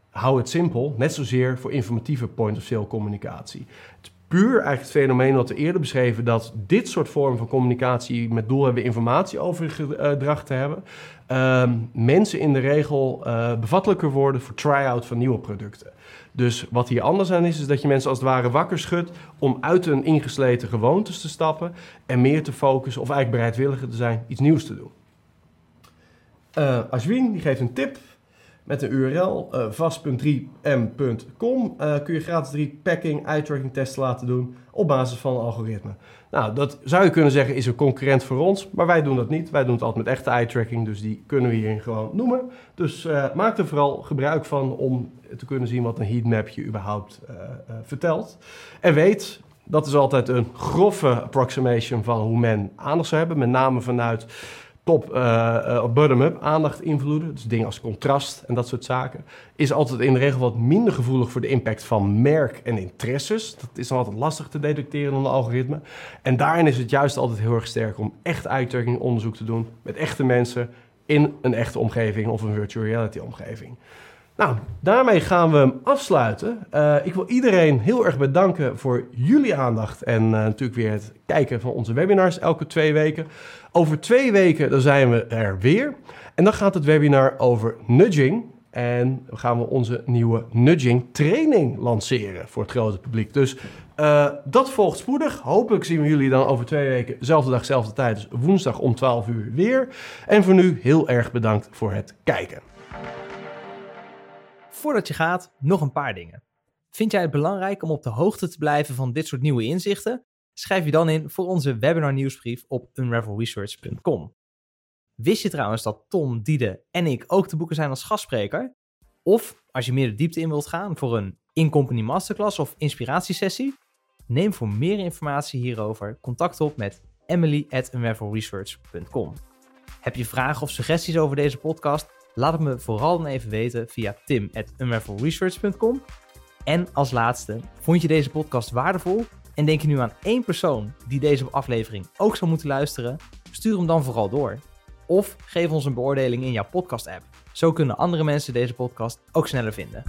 hou het simpel, net zozeer voor informatieve point-of-sale communicatie. Puur eigenlijk het fenomeen wat we eerder beschreven, dat dit soort vormen van communicatie met doel hebben informatie overgedragen te hebben, uh, mensen in de regel uh, bevattelijker worden voor try-out van nieuwe producten. Dus wat hier anders aan is, is dat je mensen als het ware wakker schudt om uit een ingesleten gewoontes te stappen en meer te focussen of eigenlijk bereidwilliger te zijn iets nieuws te doen. Uh, Ashwin die geeft een tip met een URL, eh, vast.3m.com, uh, kun je gratis drie packing, eye-tracking testen laten doen op basis van een algoritme. Nou, dat zou je kunnen zeggen is een concurrent voor ons, maar wij doen dat niet. Wij doen het altijd met echte eye-tracking, dus die kunnen we hierin gewoon noemen. Dus uh, maak er vooral gebruik van om te kunnen zien wat een heatmap je überhaupt vertelt. En weet, dat is altijd een grove approximation van hoe men aandacht zou hebben, met name vanuit top uh, bottom-up aandacht invloeden, dus dingen als contrast en dat soort zaken, is altijd in de regel wat minder gevoelig voor de impact van merk en interesses. Dat is dan altijd lastig te detecteren een algoritme. En daarin is het juist altijd heel erg sterk om echt uitwerking onderzoek te doen met echte mensen in een echte omgeving of een virtual reality omgeving. Nou, daarmee gaan we hem afsluiten. Uh, ik wil iedereen heel erg bedanken voor jullie aandacht en natuurlijk weer het kijken van onze webinars elke twee weken. Over twee weken dan zijn we er weer. En dan gaat het webinar over nudging. En dan gaan we onze nieuwe nudging training lanceren voor het grote publiek. Dus uh, dat volgt spoedig. Hopelijk zien we jullie dan over twee weken, zelfde dag, zelfde tijd. Dus woensdag om 12 uur weer. En voor nu heel erg bedankt voor het kijken. Voordat je gaat, nog een paar dingen. Vind jij het belangrijk om op de hoogte te blijven van dit soort nieuwe inzichten? Schrijf je dan in voor onze webinar nieuwsbrief op unravelresearch.com. Wist je trouwens dat Tom, Diede en ik ook te boeken zijn als gastspreker? Of als je meer de diepte in wilt gaan voor een in-company masterclass of inspiratiesessie? Neem voor meer informatie hierover contact op met emily at. Heb je vragen of suggesties over deze podcast? Laat het me vooral dan even weten via tim.unravelresearch.com. En als laatste, vond je deze podcast waardevol? En denk je nu aan één persoon die deze aflevering ook zou moeten luisteren? Stuur hem dan vooral door. Of geef ons een beoordeling in jouw podcast-app. Zo kunnen andere mensen deze podcast ook sneller vinden.